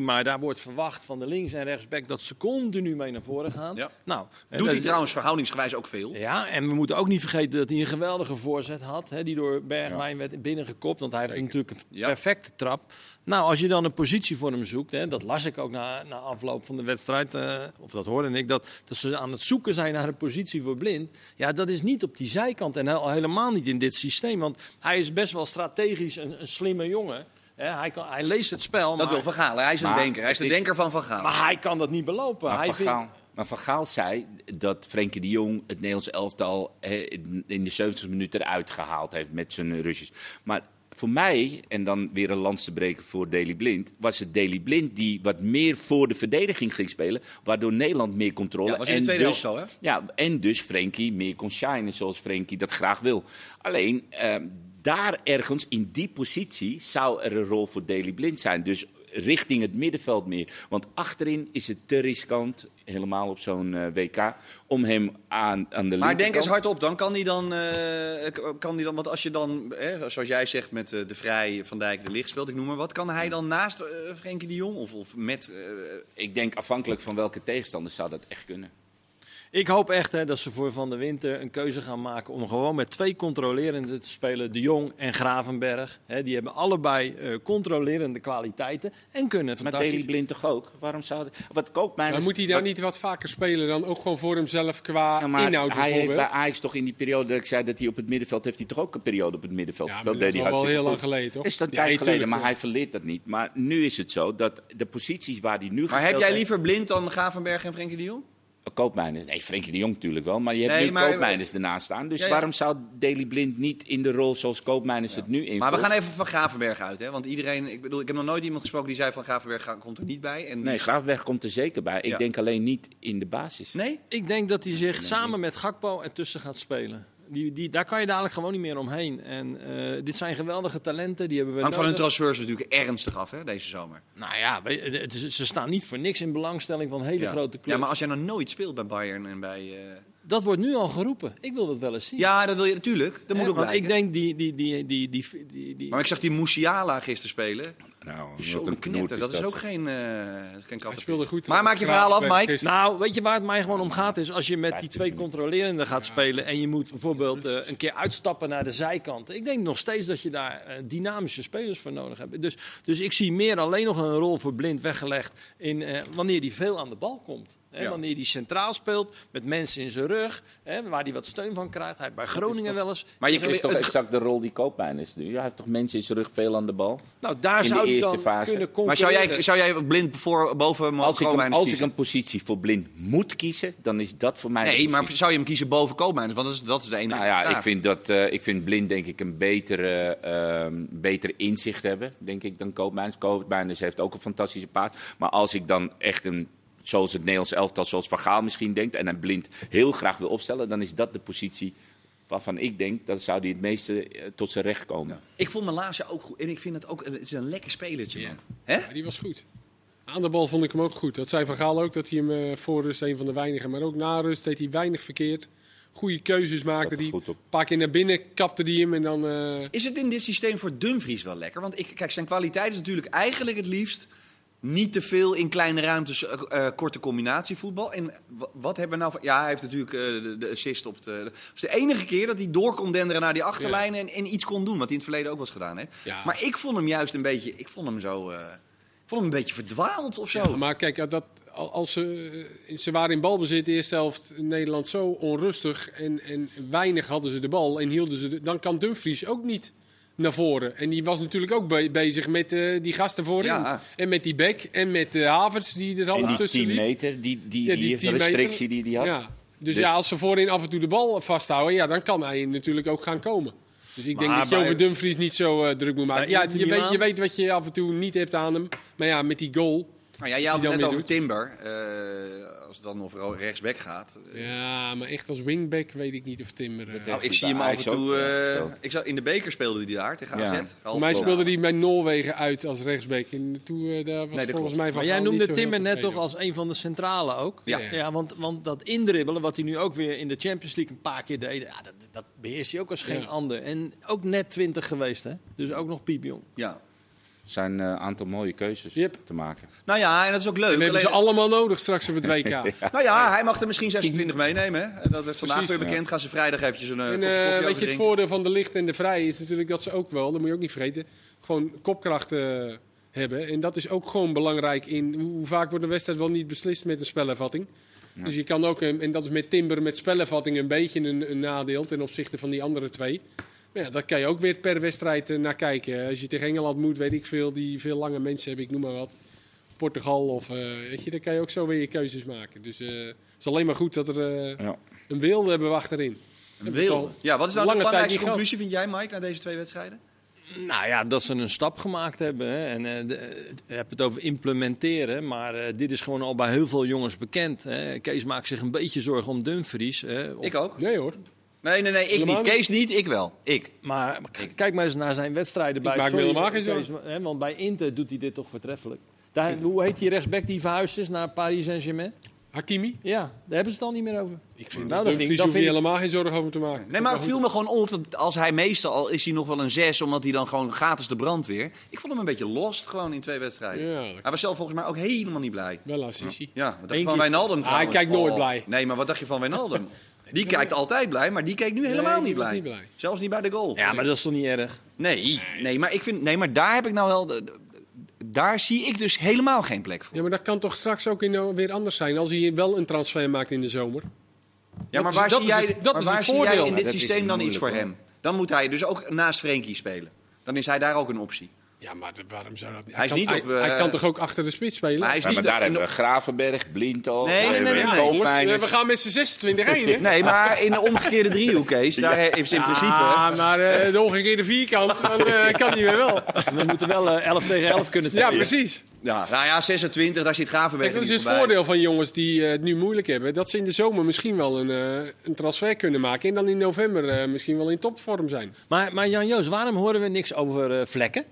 Speaker 2: 4-3-3. Maar daar wordt verwacht van de links- en rechtsback dat ze continu mee naar voren gaan.
Speaker 1: Ja.
Speaker 2: Nou,
Speaker 1: Doet hij trouwens verhoudingsgewijs ook veel.
Speaker 2: Ja, en we moeten ook niet vergeten dat hij een geweldige voorzet had. Hè, die door Bergwijn werd binnengekopt. Want hij heeft natuurlijk een
Speaker 1: Ja.
Speaker 2: perfecte trap. Nou, als je dan een positie voor hem zoekt. Hè, dat las ik ook na, na afloop van de wedstrijd. eh, of dat hoorde ik. Dat, dat ze aan het zoeken zijn naar een positie voor blind. Ja, dat is niet op die zijkant. En al helemaal niet in dit systeem. Want hij is best wel strategisch een, een slimme jongen. Hè, hij, kan, hij leest het spel.
Speaker 1: Dat
Speaker 2: maar,
Speaker 1: wil Van Gaal. Hij is een
Speaker 3: Maar
Speaker 1: denker. Hij is de
Speaker 3: is-
Speaker 1: denker van Van Gaal.
Speaker 2: maar hij kan dat niet belopen.
Speaker 3: Maar
Speaker 2: hij
Speaker 3: van,
Speaker 2: vindt-
Speaker 3: Gaal, maar Van Gaal zei dat Frenkie de Jong het Nederlands elftal in de 70 minuten eruit gehaald heeft met zijn Russisch. Maar voor mij, en dan weer een lans te breken voor Daley Blind, was het Daley Blind die wat meer voor de verdediging ging spelen, waardoor Nederland meer controle
Speaker 1: Ja, was in de
Speaker 3: en
Speaker 1: tweede
Speaker 3: dus,
Speaker 1: helft zo, hè?
Speaker 3: Ja, en dus Frenkie meer kon shinen zoals Frenkie dat graag wil. Alleen ehm, daar ergens in die positie zou er een rol voor Daley Blind zijn. Dus richting het middenveld meer. Want achterin is het te riskant, helemaal op zo'n eh, WK, om hem aan, aan de
Speaker 1: Maar denk eens hardop, dan kan hij dan, eh, kan die dan, want als je dan, hè, zoals jij zegt met eh, de Vrij, Van Dijk, de Licht speelt, ik noem maar wat, kan hij dan naast Frenkie de Jong of, of met,
Speaker 3: Ik denk afhankelijk van welke tegenstander zou dat echt kunnen.
Speaker 2: Ik hoop echt hè, dat ze voor Van der Winter een keuze gaan maken om gewoon met twee controlerende te spelen. De Jong en Gravenberg. Hè, die hebben allebei eh, controlerende kwaliteiten en kunnen
Speaker 3: Maar
Speaker 2: fantastisch...
Speaker 3: Daley Blind toch ook? Waarom zou. Wat Koopmeiners...
Speaker 4: Maar moet hij dan
Speaker 3: wat-
Speaker 4: niet wat vaker spelen dan ook gewoon voor hemzelf qua
Speaker 3: Ja, maar
Speaker 4: inhoud
Speaker 3: hij heeft bij Ajax toch in die periode dat ik zei dat hij op het middenveld heeft hij toch ook een periode op het middenveld
Speaker 4: Ja, maar
Speaker 3: gespeeld.
Speaker 4: dat is al wel heel lang geleden, toch?
Speaker 3: Is dat een
Speaker 4: Ja,
Speaker 3: tijd geleden, maar hij verleert dat niet. Maar nu is het zo dat de posities waar hij nu
Speaker 1: maar heb jij liever Blind dan Gravenberg en Frenkie de Jong?
Speaker 3: Koopmeiners. Nee, Frenkie de Jong natuurlijk wel. Maar je hebt
Speaker 1: Nee,
Speaker 3: nu
Speaker 1: maar-
Speaker 3: Koopmeiners ernaast staan. Dus
Speaker 1: Ja, ja.
Speaker 3: waarom zou Daley Blind niet in de rol zoals Koopmeiners het nu invult?
Speaker 1: Maar we gaan even van Gravenberg uit, hè? want iedereen, ik bedoel, ik heb nog nooit iemand gesproken die zei van Gravenberg komt er niet bij. En
Speaker 3: Nee, Graafberg komt er zeker bij. Ik
Speaker 1: Ja.
Speaker 3: denk alleen niet in de basis.
Speaker 1: Nee?
Speaker 2: Ik denk dat hij zich samen met Gakpo ertussen gaat spelen. Die, die, daar kan je dadelijk gewoon niet meer omheen. En eh, dit zijn geweldige talenten. Die hebben we
Speaker 1: Hangt van hun transfers natuurlijk ernstig af, hè, deze zomer.
Speaker 2: Nou ja, het is- ze staan niet voor niks in belangstelling van hele
Speaker 1: ja.
Speaker 2: grote clubs.
Speaker 1: Ja, maar als jij nog nooit speelt bij Bayern en bij... eh,
Speaker 2: Dat wordt nu al geroepen. Ik wil dat wel eens zien.
Speaker 1: Ja, dat wil je natuurlijk. Dat moet ook blijken.
Speaker 2: ik denk die, die, die, die, die, die, die,
Speaker 1: Maar ik zag die Musiala gisteren spelen.
Speaker 3: Nou, wat een
Speaker 1: Dat is ook geen, eh geen
Speaker 4: Hij
Speaker 1: kattenpie.
Speaker 4: speelde goed.
Speaker 1: Maar maak je verhaal af, Mike.
Speaker 4: gisteren.
Speaker 2: Nou, weet je waar het mij gewoon om gaat? Is als je met die twee controlerenden gaat spelen. en je moet bijvoorbeeld eh, een keer uitstappen naar de zijkant. Ik denk nog steeds dat je daar eh, dynamische spelers voor nodig hebt. Dus, dus ik zie meer alleen nog een rol voor blind weggelegd. In, eh, wanneer die veel aan de bal komt. Hè,
Speaker 1: Ja.
Speaker 2: Wanneer hij centraal speelt, met mensen in zijn rug, hè, waar hij wat steun van krijgt. Hij bij Groningen wel eens.
Speaker 1: Maar je
Speaker 3: is toch
Speaker 1: het-
Speaker 3: exact de rol die Koopmijn is nu? Hij heeft toch mensen in zijn rug veel aan de bal?
Speaker 2: Nou, daar
Speaker 3: in de
Speaker 2: zou hij
Speaker 3: eerste fase.
Speaker 1: Maar zou jij, zou jij blind voor, boven
Speaker 3: Als ik, een, als ik een positie voor blind moet kiezen, dan is dat voor mij. de
Speaker 1: Nee, maar zou je hem kiezen boven Koopmeiners? Want dat is, dat is de enige
Speaker 3: Nou ja,
Speaker 1: vraag.
Speaker 3: ik vind, dat, eh, ik vind blind denk ik een betere, ehm, betere inzicht hebben, denk ik, dan Koopmeiners. Koopmeiners heeft ook een fantastische paard. Maar als ik dan echt een, zoals het Nederlands elftal, zoals Van Gaal misschien denkt, en een blind heel graag wil opstellen, dan is dat de positie waarvan ik denk, dat zou hij het meeste eh, tot zijn recht komen.
Speaker 1: Ik vond Malasia ook goed. En ik vind het ook het is een lekker spelertje,
Speaker 4: Ja.
Speaker 1: man. Hè?
Speaker 4: Ja, die was goed. Aan de bal vond ik hem ook goed. Dat zei Van Gaal ook, dat hij hem eh, voor rust een van de weinigen. Maar ook na rust deed hij weinig verkeerd. Goede keuzes maakte hij. Een paar keer naar binnen kapte hij hem en dan... eh,
Speaker 1: Is het in dit systeem voor Dumfries wel lekker? Want ik, kijk, zijn kwaliteit is natuurlijk eigenlijk het liefst niet te veel in kleine ruimtes, eh, korte combinatievoetbal. En wa- wat hebben we nou van... Ja, hij heeft natuurlijk eh, de, de assist op de... Dat is de enige keer dat hij door kon denderen naar die achterlijn en, en iets kon doen. Wat hij in het verleden ook eens gedaan heeft.
Speaker 4: Ja.
Speaker 1: Maar ik vond hem juist een beetje... Ik vond hem zo... ik vond hem een beetje verdwaald of zo.
Speaker 4: Ja, maar kijk, dat, al- als ze, ze waren in balbezit de eerste helft Nederland zo onrustig en, en weinig hadden ze de bal en hielden ze de, dan kan Dumfries ook niet naar voren. En die was natuurlijk ook be- bezig met eh, die gasten voorin.
Speaker 1: Ja.
Speaker 4: En met die Beck en met de Havertz die er half
Speaker 3: die
Speaker 4: tussen
Speaker 3: 10
Speaker 4: liep.
Speaker 3: meter, die, die,
Speaker 4: Ja,
Speaker 3: die,
Speaker 4: die
Speaker 3: heeft
Speaker 4: 10
Speaker 3: een
Speaker 4: meter.
Speaker 3: restrictie die hij had.
Speaker 4: Ja. Dus,
Speaker 3: Dus-
Speaker 4: ja, als ze voorin af en toe de bal vasthouden, ja, dan kan hij natuurlijk ook gaan komen. Dus ik denk dat je over Dumfries niet zo eh, druk moet maken. Ja, je weet, je weet wat je af en toe niet hebt aan hem. Maar ja, met die goal.
Speaker 1: Nou ja, jij had
Speaker 4: Die
Speaker 1: het net over
Speaker 4: doet.
Speaker 1: Timber. Eh, als het dan over rechtsback gaat.
Speaker 4: Ja, maar echt als wingback weet ik niet of Timmer... eh,
Speaker 3: Dat
Speaker 1: Nou, ik zie hem af en toe.
Speaker 3: ja,
Speaker 1: eh, ik zag, in de beker speelde hij daar tegen
Speaker 3: Ja.
Speaker 1: AZ.
Speaker 4: Voor mij speelde hij bij Noorwegen uit als rechtsback. En toen eh, daar was
Speaker 1: Nee,
Speaker 4: volgens
Speaker 1: klopt.
Speaker 4: mij van
Speaker 2: Maar jij noemde Timber net toch als een van de centrale ook?
Speaker 1: Ja.
Speaker 2: ja want, want dat indribbelen, wat hij nu ook weer in de Champions League een paar keer deed, ja, dat, dat beheerst hij ook als geen
Speaker 4: Ja.
Speaker 2: ander. En ook net 20 geweest, hè? Dus ook nog piepjong.
Speaker 1: Ja.
Speaker 3: Er zijn een aantal mooie keuzes
Speaker 4: Yep.
Speaker 3: te maken.
Speaker 1: Nou ja, en dat is ook leuk.
Speaker 4: En we hebben ze
Speaker 1: Alleen-
Speaker 4: allemaal nodig straks op het WK. <laughs>
Speaker 1: Nou ja, hij mag er misschien 26 meenemen. Hè? En Dat werd vandaag
Speaker 4: Precies,
Speaker 1: weer bekend. Gaan ze vrijdag eventjes een eh,
Speaker 4: En
Speaker 1: kopje
Speaker 4: eh,
Speaker 1: koffie
Speaker 4: weet je, het voordeel van de licht en de vrij is natuurlijk dat ze ook wel, dat moet je ook niet vergeten, gewoon kopkracht eh, hebben. En dat is ook gewoon belangrijk in hoe, vaak wordt een wedstrijd wel niet beslist met een spelervatting. Dus je kan ook, eh, en dat is met Timber met spelervatting een beetje een, een nadeel ten opzichte van die andere twee. Ja, daar kan je ook weer per wedstrijd eh, naar kijken. Als je tegen Engeland moet, weet ik veel, die veel lange mensen hebben, ik noem maar wat. Portugal of, eh, weet je, dan kan je ook zo weer je keuzes maken. Dus eh, het is alleen maar goed dat er eh,
Speaker 3: Ja.
Speaker 4: een wilde hebben we achterin.
Speaker 1: Een
Speaker 4: Hebben we
Speaker 1: wil.
Speaker 4: al
Speaker 1: Ja, wat is nou de belangrijkste conclusie, vind jij, Mike, na deze twee wedstrijden?
Speaker 2: Nou ja, dat ze een stap gemaakt hebben. Hè. En de- je hebt het over implementeren, maar eh, dit is gewoon al bij heel veel jongens bekend. Hè. Kees maakt zich een beetje zorgen om Dumfries. Hè. Of-
Speaker 1: Ik ook.
Speaker 4: Nee hoor.
Speaker 1: Nee, nee, nee, ik
Speaker 4: Helemaal
Speaker 1: niet. Kees niet, ik wel. Ik.
Speaker 2: Maar kijk maar eens naar zijn wedstrijden bij.
Speaker 4: maak me
Speaker 2: sorry,
Speaker 4: helemaal geen
Speaker 2: Kees,
Speaker 4: zorgen.
Speaker 2: hè, want bij Inter doet hij dit toch voortreffelijk. Daar, hoe heet die rechtsback die verhuisd is naar Paris Saint-Germain?
Speaker 4: Hakimi?
Speaker 2: Ja, daar hebben ze het al niet meer over.
Speaker 4: Ik vind
Speaker 2: Nou, dat
Speaker 4: dat
Speaker 2: vind ik-
Speaker 4: hoef
Speaker 2: dat
Speaker 4: je helemaal geen zorgen over te maken.
Speaker 1: Nee, maar het viel me gewoon op dat als hij meestal al is hij nog wel een 6, omdat hij dan gewoon gaat als de brandweer. Ik vond hem een beetje lost gewoon in twee wedstrijden.
Speaker 4: Ja, dat
Speaker 1: Hij was zelf volgens mij ook helemaal niet blij.
Speaker 4: wel Assisi.
Speaker 1: Ja, wat dacht
Speaker 2: Eén
Speaker 1: je van
Speaker 2: keer-
Speaker 1: Wijnaldum
Speaker 4: Ah, hij kijkt nooit
Speaker 1: Oh,
Speaker 4: blij.
Speaker 1: Nee, maar wat dacht je van Wijnaldum? <laughs> Die kijkt altijd blij, maar die keek nu helemaal niet, blij.
Speaker 4: niet blij.
Speaker 1: Zelfs niet bij de goal.
Speaker 2: Ja, maar dat is toch niet erg?
Speaker 1: Nee, nee, maar ik vind, nee, maar daar heb ik nou wel, de- de- daar zie ik dus helemaal geen plek voor.
Speaker 4: Ja, maar dat kan toch straks ook in, weer anders zijn als hij wel een transfer maakt in de zomer.
Speaker 1: Ja, maar waar
Speaker 4: dat
Speaker 1: zie
Speaker 4: is
Speaker 1: jij,
Speaker 4: dat
Speaker 1: waar zie jij
Speaker 4: voordeel.
Speaker 1: in
Speaker 3: Ja,
Speaker 1: dit systeem dan iets voor hem? Dan moet hij dus ook naast Frenkie spelen. Dan is hij daar ook een optie.
Speaker 4: Ja, maar de- waarom zou dat niet?
Speaker 1: Hij is
Speaker 4: kan,
Speaker 1: niet
Speaker 4: hij,
Speaker 1: op, eh,
Speaker 4: hij kan toch ook achter de spits spelen?
Speaker 1: Maar hij is
Speaker 3: Ja,
Speaker 1: niet
Speaker 3: maar daar hebben we Gravenberg, Blinto.
Speaker 1: Nee, nee, nee, nee,
Speaker 4: ja,
Speaker 1: nee.
Speaker 4: jongens, eh, we gaan met z'n 26 heen, hè? <laughs>
Speaker 1: Nee, maar in de omgekeerde driehoek, Kees. Daar heeft ze in principe...
Speaker 4: Ah, maar eh, de omgekeerde vierkant, dan eh, <laughs> kan hij weer wel.
Speaker 2: We moeten wel eh, 11 tegen 11 kunnen
Speaker 4: Ja,
Speaker 2: tellen.
Speaker 4: precies.
Speaker 1: Ja, nou ja, 26, daar zit Gravenberg
Speaker 4: Kijk, dat is het voordeel van jongens die eh, het nu moeilijk hebben. Dat ze in de zomer misschien wel een, eh, een transfer kunnen maken. En dan in november eh, misschien wel in topvorm zijn.
Speaker 2: Maar, maar Jan-Joos, waarom horen we niks over eh, vlekken?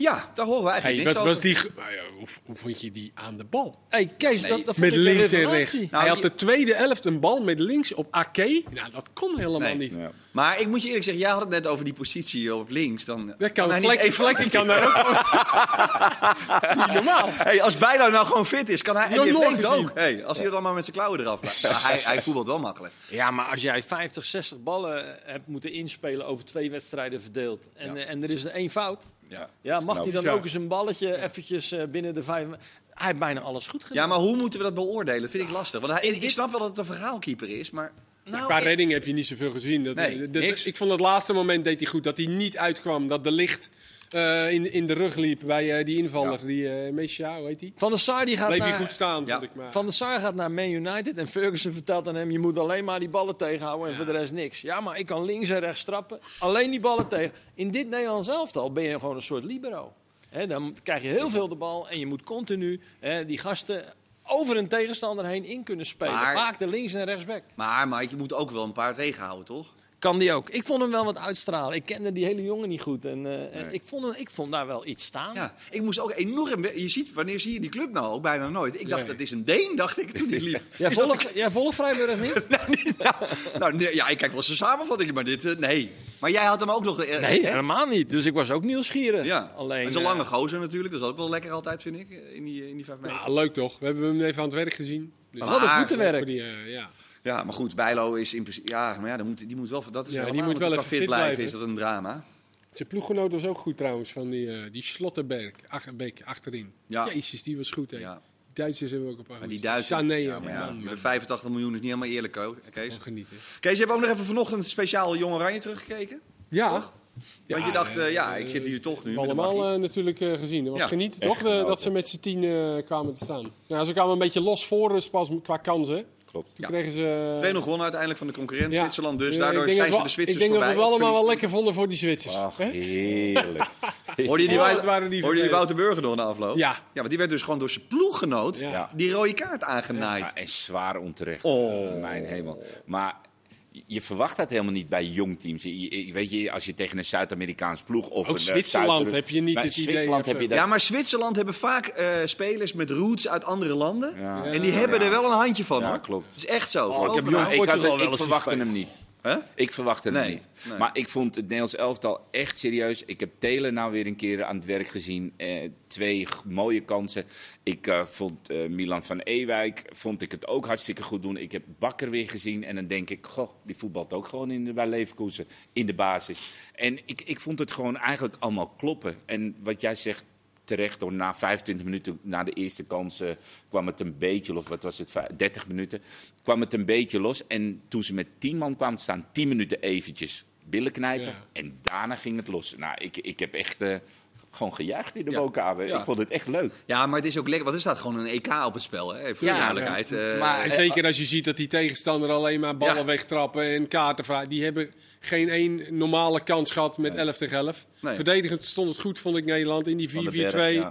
Speaker 1: Ja, daar horen we eigenlijk
Speaker 4: Hey,
Speaker 1: niks
Speaker 4: wat
Speaker 1: over.
Speaker 4: was die, nou ja, hoe, hoe vond je die aan de bal?
Speaker 2: hey, Kees,
Speaker 1: Nee,
Speaker 2: dat, dat vond
Speaker 4: Met links en rechts.
Speaker 1: Nou,
Speaker 4: Hij had
Speaker 1: die-
Speaker 4: de tweede helft een bal met links op Ake. Nou, dat kon helemaal
Speaker 1: Nee.
Speaker 4: niet.
Speaker 3: Ja.
Speaker 1: Maar ik moet je eerlijk zeggen, jij had het net over die positie op links. Dan
Speaker 4: Dat kan
Speaker 1: hij niet
Speaker 4: vlek, <laughs> kan daar ook. <laughs> niet normaal.
Speaker 1: Hey, als Bijlo nou gewoon fit is, kan hij... En
Speaker 4: nooit gezien.
Speaker 1: ook. Hey, als hij er dan maar met zijn klauwen eraf blijft. Ja, hij, hij voetbalt wel makkelijk.
Speaker 2: Ja, maar als jij 50, 60 ballen hebt moeten inspelen over twee wedstrijden verdeeld. En,
Speaker 1: Ja.
Speaker 2: eh, en er is er één fout.
Speaker 3: Ja,
Speaker 2: Ja, mag hij dan ook eens een balletje eventjes eh, binnen de vijf... Hij heeft bijna alles goed gedaan.
Speaker 1: Ja, maar hoe moeten we dat beoordelen? Vind ik lastig. Want hij, ik snap wel dat het een verhaalkeeper is, maar... Nou,
Speaker 4: Qua
Speaker 1: ik-
Speaker 4: redding heb je niet zoveel gezien. Dat,
Speaker 1: Nee,
Speaker 4: dat- ik vond het laatste moment deed hij goed. Dat hij niet uitkwam. Dat de licht eh, in, in de rug liep bij eh, die invaller. Die uh, Messia, hoe heet die?
Speaker 2: Van der Sar die gaat
Speaker 4: Bleef
Speaker 2: naar...
Speaker 4: goed staan,
Speaker 1: Ja.
Speaker 4: vond ik maar.
Speaker 2: Van der Sar gaat naar Man United en Ferguson vertelt aan hem... je moet alleen maar die ballen tegenhouden en voor de rest niks. Ja, maar ik kan links en rechts trappen. Alleen die ballen tegen. In dit Nederlands elftal ben je gewoon een soort libero. Hè, dan krijg je heel veel de bal en je moet continu die gasten over een tegenstander heen in kunnen spelen.
Speaker 1: Maar-
Speaker 2: Vaak de links en rechtsback.
Speaker 1: Maar, maar je moet ook wel een paar tegenhouden, toch?
Speaker 2: Kan die ook. Ik vond hem wel wat uitstralen. Ik kende die hele jongen niet goed. En, eh, en ik, vond hem, ik vond daar wel iets staan.
Speaker 1: Ja, ik moest ook enorm... Je ziet, wanneer zie je die club nou? Ook bijna nooit. Ik dacht,
Speaker 4: Nee.
Speaker 1: dat is een Deen, dacht ik toen die liep.
Speaker 2: Jij volgt volgt Vrijburg niet? <laughs>
Speaker 1: Nou, nee, ja, ik kijk wel zijn samenvatting, maar dit, eh, nee. Maar jij had hem ook nog... eh,
Speaker 2: Nee,
Speaker 1: hè?
Speaker 2: helemaal niet. Dus ik was ook nieuwsgierig.
Speaker 1: Ja,
Speaker 2: Alleen,
Speaker 1: dat is een lange gozer natuurlijk. Dat is ook wel lekker altijd, vind ik, in die, in die vijf meter.
Speaker 4: Nou, leuk toch? We hebben hem even aan het werk gezien. Dus
Speaker 2: Wat een voetenwerk.
Speaker 4: voor die, ja.
Speaker 1: Ja, maar goed, Bijlo is in principe... Ja, maar ja, dan moet, die moet wel... Dat is
Speaker 4: Ja, die moet wel even fit
Speaker 1: blijven.
Speaker 4: blijven.
Speaker 1: Is dat een drama?
Speaker 4: Zijn ploeggenoot was ook goed trouwens, van die, eh die Slotterberg, ach, Beek, achterin.
Speaker 1: Ja.
Speaker 4: Jezus, die was goed. Hè.
Speaker 1: Ja.
Speaker 4: Duitsers hebben we ook een paar.
Speaker 1: Maar die. Duitsers...
Speaker 4: Sané,
Speaker 1: ja,
Speaker 4: man,
Speaker 1: maar ja,
Speaker 4: man,
Speaker 1: de 85 miljoen is niet helemaal eerlijk, Ko- Kees.
Speaker 4: Genieten.
Speaker 1: Kees, je hebt ook nog even vanochtend speciaal Jong Oranje teruggekeken?
Speaker 4: Ja.
Speaker 1: Toch? Want je dacht, eh, ja, ik zit hier toch nu.
Speaker 4: Allemaal eh, natuurlijk eh, gezien. Dat was
Speaker 1: Ja,
Speaker 4: genieten, toch? Dat ze met z'n tien eh, kwamen te staan. Ja, ze kwamen een beetje los voor, dus pas qua kansen.
Speaker 3: Klopt.
Speaker 4: Toen kregen ze...
Speaker 1: 2-0 gewonnen uiteindelijk van de concurrent
Speaker 4: Ja.
Speaker 1: Zwitserland. Dus
Speaker 4: Ja,
Speaker 1: daardoor zijn ze de Zwitsers
Speaker 4: Ik denk dat we het allemaal wel lekker vonden voor die Zwitsers.
Speaker 3: Ach,
Speaker 4: hè?
Speaker 3: heerlijk. <laughs>
Speaker 1: Hoorde je die,
Speaker 4: Oh,
Speaker 1: Wou-
Speaker 4: wat waren die
Speaker 1: hoorde je die
Speaker 4: vervelend.
Speaker 1: Wouter Burger nog na afloop?
Speaker 4: Ja.
Speaker 1: Ja, want die werd dus gewoon door zijn ploeggenoot
Speaker 4: Ja.
Speaker 1: die rode kaart aangenaaid.
Speaker 3: Ja, en zwaar onterecht.
Speaker 1: Oh.
Speaker 3: Eh, mijn hemel. Maar je verwacht dat helemaal niet bij jong teams. Je, je- weet je, als je tegen een Zuid-Amerikaans ploeg of
Speaker 4: Ook
Speaker 3: een eh,
Speaker 4: Zwitserland heb je niet het idee
Speaker 3: Zwitserland
Speaker 4: even-
Speaker 3: heb je dat.
Speaker 1: Ja, maar Zwitserland hebben vaak eh, spelers met roots uit andere landen.
Speaker 3: Ja.
Speaker 1: En die hebben
Speaker 3: Ja.
Speaker 1: er wel een handje van.
Speaker 3: Ja,
Speaker 1: hoor.
Speaker 3: klopt.
Speaker 1: Het is echt zo.
Speaker 2: ik
Speaker 1: Geloof
Speaker 2: heb
Speaker 3: ik, had, ik verwachtte hem niet. Ik verwachtte
Speaker 1: Nee,
Speaker 3: niet.
Speaker 1: nee.
Speaker 3: Maar ik vond het Nederlands elftal echt serieus. Ik heb Telen nou weer een keer aan het werk gezien. Eh, twee mooie kansen. Ik eh, vond eh, Milan van Ewijk vond ik het ook hartstikke goed doen. Ik heb Bakker weer gezien. En dan denk ik, goh, die voetbalt ook gewoon in de, bij Leverkusen in de basis. En ik, ik vond het gewoon eigenlijk allemaal kloppen. En wat jij zegt, terecht hoor. Na 25 minuten, na de eerste kans, eh, kwam het een beetje, of wat was het, vij- 30 minuten, kwam het een beetje los. En toen ze met 10 man kwamen staan, 10 minuten eventjes billen knijpen.
Speaker 4: Ja.
Speaker 3: En daarna ging het los. Nou, ik, ik heb echt eh, gewoon gejuicht in de
Speaker 1: Ja.
Speaker 3: woonkamer.
Speaker 1: Ja.
Speaker 3: Ik vond het echt leuk.
Speaker 1: Ja, maar het is ook lekker, want er staat gewoon een EK op het spel. Hè? Voor de
Speaker 3: Ja,
Speaker 1: duidelijkheid.
Speaker 3: ja.
Speaker 1: Eh,
Speaker 3: Maar-
Speaker 4: En zeker als je ziet dat die tegenstander alleen maar ballen
Speaker 1: Ja.
Speaker 4: wegtrappen en kaarten vrij. Die hebben geen één normale kans gehad met 11 tegen 11.
Speaker 1: Nee.
Speaker 4: Verdedigend stond het goed, vond ik Nederland, in die 4-4-2.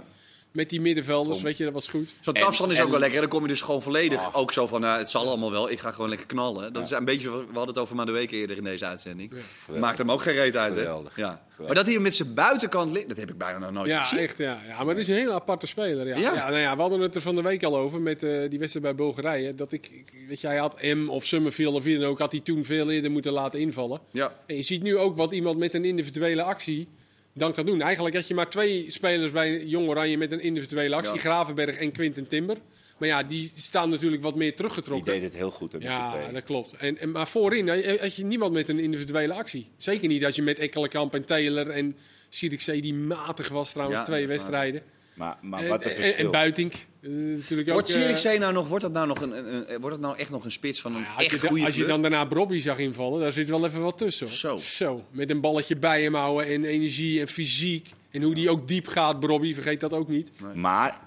Speaker 3: Ja.
Speaker 4: Met die middenvelders, weet je, dat was goed.
Speaker 1: Zo'n tafstand is
Speaker 3: en-
Speaker 1: ook wel lekker. Dan kom je dus gewoon volledig ook zo van, nou, het zal allemaal wel. Ik ga gewoon lekker knallen. Dat
Speaker 3: Ja.
Speaker 1: is een beetje, we hadden het over maar de week eerder in deze uitzending.
Speaker 3: Geweldig.
Speaker 1: Maakt hem ook geen reet uit, hè?
Speaker 3: Geweldig.
Speaker 1: Ja.
Speaker 3: Geweldig.
Speaker 1: Maar dat hij met zijn buitenkant ligt, dat heb ik bijna nog nooit
Speaker 4: Ja,
Speaker 1: gezien.
Speaker 4: echt. Ja. ja, maar het is een hele aparte speler. Ja.
Speaker 1: Ja.
Speaker 4: Ja. nou ja, we hadden het er van de week al over met eh, die wedstrijd bij Bulgarije. Dat ik, ik- weet je, hij had M of Summerfield of wie dan ook, had hij toen veel eerder moeten laten invallen.
Speaker 1: Ja.
Speaker 4: En je ziet nu ook wat iemand met een individuele actie dan kan doen. Eigenlijk had je maar twee spelers bij Jong Oranje met een individuele actie.
Speaker 1: Ja.
Speaker 4: Gravenberg en Quinten Timber. Maar ja, die staan natuurlijk wat meer
Speaker 3: Die
Speaker 4: teruggetrokken.
Speaker 3: deed het heel goed. hè,
Speaker 4: Ja,
Speaker 3: tweeën.
Speaker 4: dat klopt. En, en, maar voorin had- had je niemand met een individuele actie. Zeker niet als je met Ekkelenkamp en Taylor en Sirikzee, die matig was trouwens,
Speaker 1: Ja,
Speaker 4: twee wedstrijden.
Speaker 3: Maar, maar
Speaker 4: En,
Speaker 3: wat een
Speaker 4: en,
Speaker 3: verschil.
Speaker 4: en Buitink. Eh, natuurlijk ook,
Speaker 1: Wordt
Speaker 4: eh,
Speaker 1: Zierikzee nou nog, wordt dat nou nog een, een, een- wordt dat nou echt nog een spits van een
Speaker 4: ja, als,
Speaker 1: echt
Speaker 4: je,
Speaker 1: goede
Speaker 4: als je dan daarna Brobby zag invallen, daar zit wel even wat tussen. Hoor.
Speaker 1: Zo.
Speaker 4: Met een balletje bij hem houden en energie en fysiek. En hoe die ook diep gaat, Brobby, vergeet dat ook niet.
Speaker 3: Maar